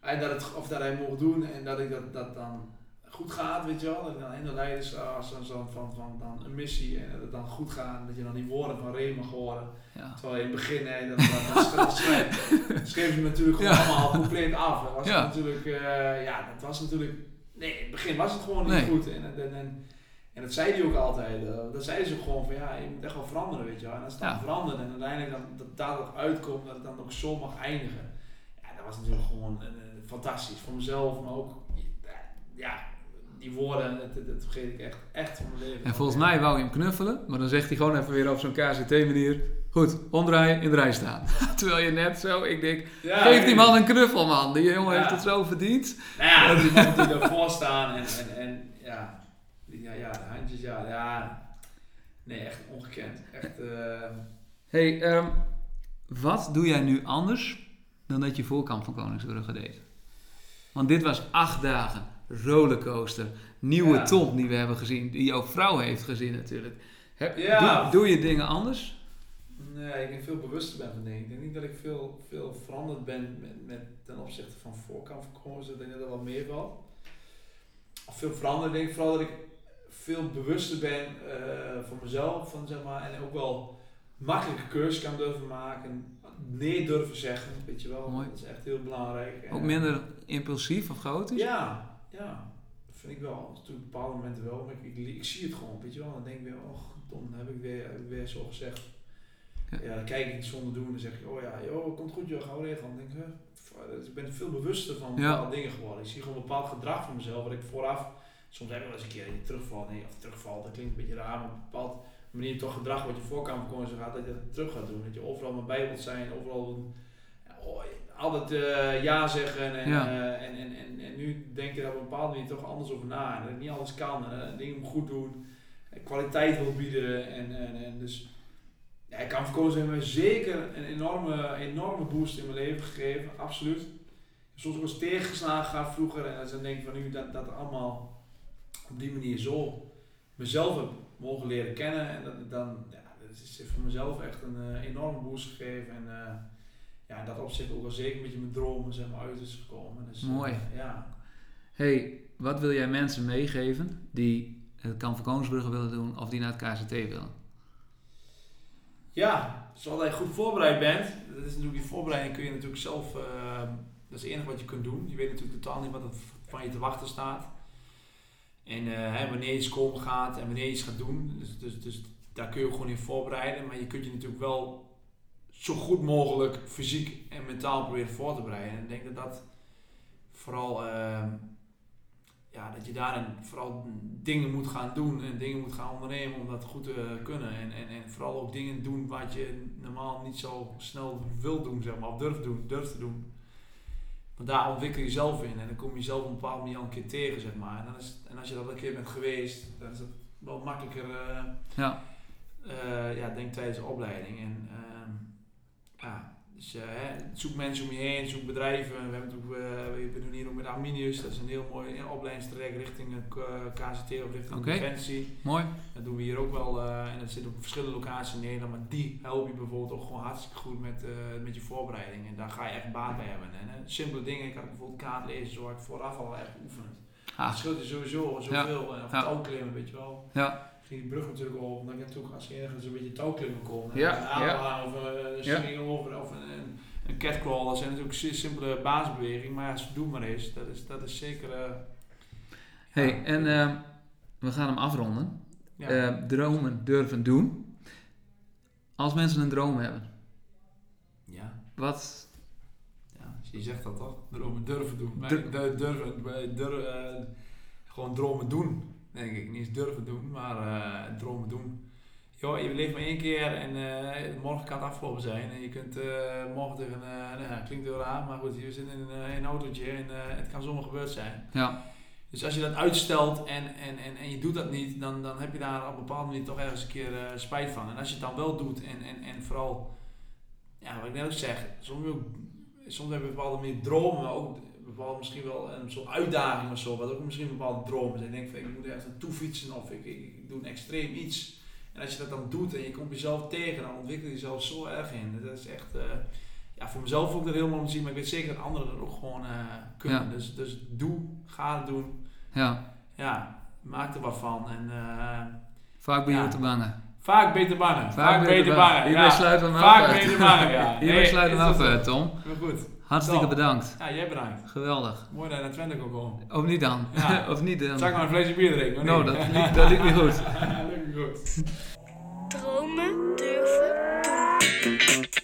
En dat het, of dat hij mocht doen en dat ik dat, dat dan goed gaat, weet je wel. Dat ik dan in de leiders als zo, zo van, van dan een missie en dat het dan goed gaat. Dat je dan die woorden van Ray mag horen.
Ja.
Terwijl je in het begin, hè, dat, dat, dat, dat schreef, schreef ze natuurlijk gewoon
Ja.
allemaal compleet af. Dat was
Ja.
natuurlijk, eh, ja, dat was natuurlijk, nee, in het begin was het gewoon niet
Nee.
goed. En, en, en, en dat zei hij ook altijd. eh, dat zei ze ook gewoon van, ja, je moet echt wel veranderen, weet je wel. En als het dan verandert en uiteindelijk dan, dat daar ook uitkomt, dat het dan ook zo mag eindigen. Ja, dat was natuurlijk gewoon fantastisch voor mezelf, maar ook, ja, die woorden, dat, dat, vergeet ik echt, echt van mijn leven.
En volgens mij wou je hem knuffelen, maar dan zegt hij gewoon even weer op zo'n KZT-manier. Goed, omdraaien, in de rij staan. Terwijl je net zo, ik denk,
Ja,
geef die man een knuffel man. Die jongen
Ja.
heeft het zo verdiend.
Nou ja, die man die daarvoor staan en, en, en ja, ja, ja, de handjes, ja, ja. Nee, echt ongekend. Echt, eh,
hey, ehm, wat doe jij nu anders dan dat je voor Kamp van Koningsbrugge deed? Want dit was acht dagen, rollercoaster, nieuwe
Ja.
Tom die we hebben gezien, die jouw vrouw heeft gezien natuurlijk. Heb-
Ja.
doe, doe je dingen anders?
nee, ik denk veel bewuster ben van dingen. Ik denk niet dat ik veel, veel veranderd ben met, met ten opzichte van voorkant van Kroos. Ik denk dat er wel meer valt. Of veel veranderd. Ik denk vooral dat ik veel bewuster ben eh, van mezelf. Van, zeg maar, en ook wel makkelijke keuzes kan durven maken. Nee durven zeggen, weet je wel.
Mooi.
Dat is echt heel belangrijk.
Ook minder impulsief of chaotisch?
Ja, ja, dat vind ik wel. Natuurlijk op bepaalde momenten wel, maar ik, ik, ik zie het gewoon, weet je wel. Dan denk ik weer, oh, dan heb ik weer, heb ik weer zo gezegd.
Ja.
Ja. dan kijk ik iets zonder doen en dan zeg ik, oh ja, joh, komt goed joh, gauw regelen. Dan denk ik, huh, ik ben veel bewuster van
Ja.
bepaalde dingen geworden. Ik zie gewoon een bepaald gedrag van mezelf, wat ik vooraf, soms heb ik wel eens een keer terugvalt, nee, of terugvalt, dat klinkt een beetje raar, maar bepaald manier toch gedrag wat je voorkant kon gaat, dat je dat terug gaat doen. Dat je overal maar bij wilt zijn, overal oh, altijd eh, ja zeggen en,
Ja.
eh, en, en, en, en nu denk je daar op een bepaalde manier toch anders over na. En dat ik niet alles kan, en eh, dingen goed doen, en kwaliteit wil bieden. En, en, en dus ja, ik kan verkozen mij zeker een enorme, enorme boost in mijn leven gegeven, absoluut. Soms ook eens tegengeslagen gaat vroeger en dan denk ik van nu dat dat allemaal op die manier zo mezelf heb mogen leren kennen. En dat het dan, ja, dat is voor mezelf echt een eh, enorme boost gegeven. En eh, ja, in dat opzicht ook wel zeker een beetje mijn dromen zeg maar, uit is gekomen. Dus, eh,
Mooi.
ja.
hey, wat wil jij mensen meegeven die het Kamp van Koningsbrugge willen doen of die naar het KZT willen?
Ja, zoals je goed voorbereid bent, dat is natuurlijk die voorbereiding kun je natuurlijk zelf, dat is het enige wat je kunt doen. Je weet natuurlijk totaal niet wat er van je te wachten staat. En eh, wanneer je iets komen gaat en wanneer je iets gaat doen. Dus, dus, dus daar kun je gewoon in voorbereiden. Maar je kunt je natuurlijk wel zo goed mogelijk fysiek en mentaal proberen voor te bereiden. En ik denk dat dat vooral eh, ja, dat je daarin vooral dingen moet gaan doen en dingen moet gaan ondernemen om dat goed te kunnen. En, en, en vooral ook dingen doen wat je normaal niet zo snel wil doen, zeg maar, of durft, doen, durft te doen. Want daar ontwikkel je jezelf in en dan kom je jezelf op een bepaalde manier al een keer tegen, zeg maar. En, dan is, en als je dat een keer bent geweest, dan is het wel makkelijker, uh,
ja.
Uh, ja, denk tijdens de opleiding. En uh, ja, dus uh, zoek mensen om je heen, zoek bedrijven. We, hebben natuurlijk, we doen hier ook met Arminius, dat is een heel mooi opleidingstraject richting KCT of richting
okay.
Defensie.
Mooi.
Dat doen we hier ook wel en dat zit op verschillende locaties in Nederland, maar die help je bijvoorbeeld ook gewoon hartstikke goed met, met je voorbereiding. En daar ga je echt baat bij hebben. En simpele dingen, ik had bijvoorbeeld kaart lezen, zo ik vooraf al echt oefend. Ah. Dat scheelt je sowieso zoveel. Ja. Of ja. touwklimmen, weet je wel.
Ja.
Ging die brug natuurlijk op, dan je natuurlijk als je ergens een beetje touwklimmen komt.
Ja.
ja. Of een springen over, of een, een, een catcrawl. Dat zijn natuurlijk zeer simpele basisbewegingen, maar als je doe maar eens, dat is, dat is zeker... Uh,
hey, en uh, we gaan hem afronden. Ja. Uh, dromen durven doen. Als mensen een droom hebben.
Ja.
Wat
je zegt dat toch? Dromen durven doen. Dur durven, durven, gewoon dromen doen, denk ik. Niet eens durven doen, maar uh, dromen doen. Yo, je leeft maar één keer en uh, morgen kan het afgelopen zijn. En je kunt uh, morgen tegen, nou, klinkt heel raar, maar goed, je zit in een, een autootje en het kan zomaar gebeurd zijn.
Ja.
Dus als je dat uitstelt en, en, en, en je doet dat niet, dan, dan heb je daar op een bepaalde manier toch ergens een keer spijt van. En als je het dan wel doet en, en, en vooral, ja, wat ik net ook zeg, soms ook soms hebben we bepaalde meer dromen, maar ook bepaalde misschien wel een soort uitdaging of zo, wat ook misschien bepaalde dromen zijn. Ik denk van ik moet ergens naartoe fietsen of ik, ik, doe een extreem iets. En als je dat dan doet en je komt jezelf tegen, dan ontwikkel je jezelf zo erg in. Dat is echt, uh, ja, voor mezelf ook dat helemaal te zien, maar ik weet zeker dat anderen dat ook gewoon uh, kunnen. Dus, dus doe, ga het doen.
Ja.
Ja, maak er wat van. En, uh,
Vaak ben je ja. te bangen.
Vaak beter bangen. Vaak, beter bangen.
Hierbij ja. sluiten we hem
Vaak af. beter bangen, ja.
Hierbij sluiten we hem af, Tom.
goed.
Hartstikke bedankt.
Ja, jij bedankt.
Geweldig.
Mooi dat je naar Twente kon komen.
Of niet dan. Ja. of niet dan.
Zal ik maar een flesje bier drinken?
Nou, dat, liep, dat liep niet goed.
dat liep niet goed.
Dromen durven doen.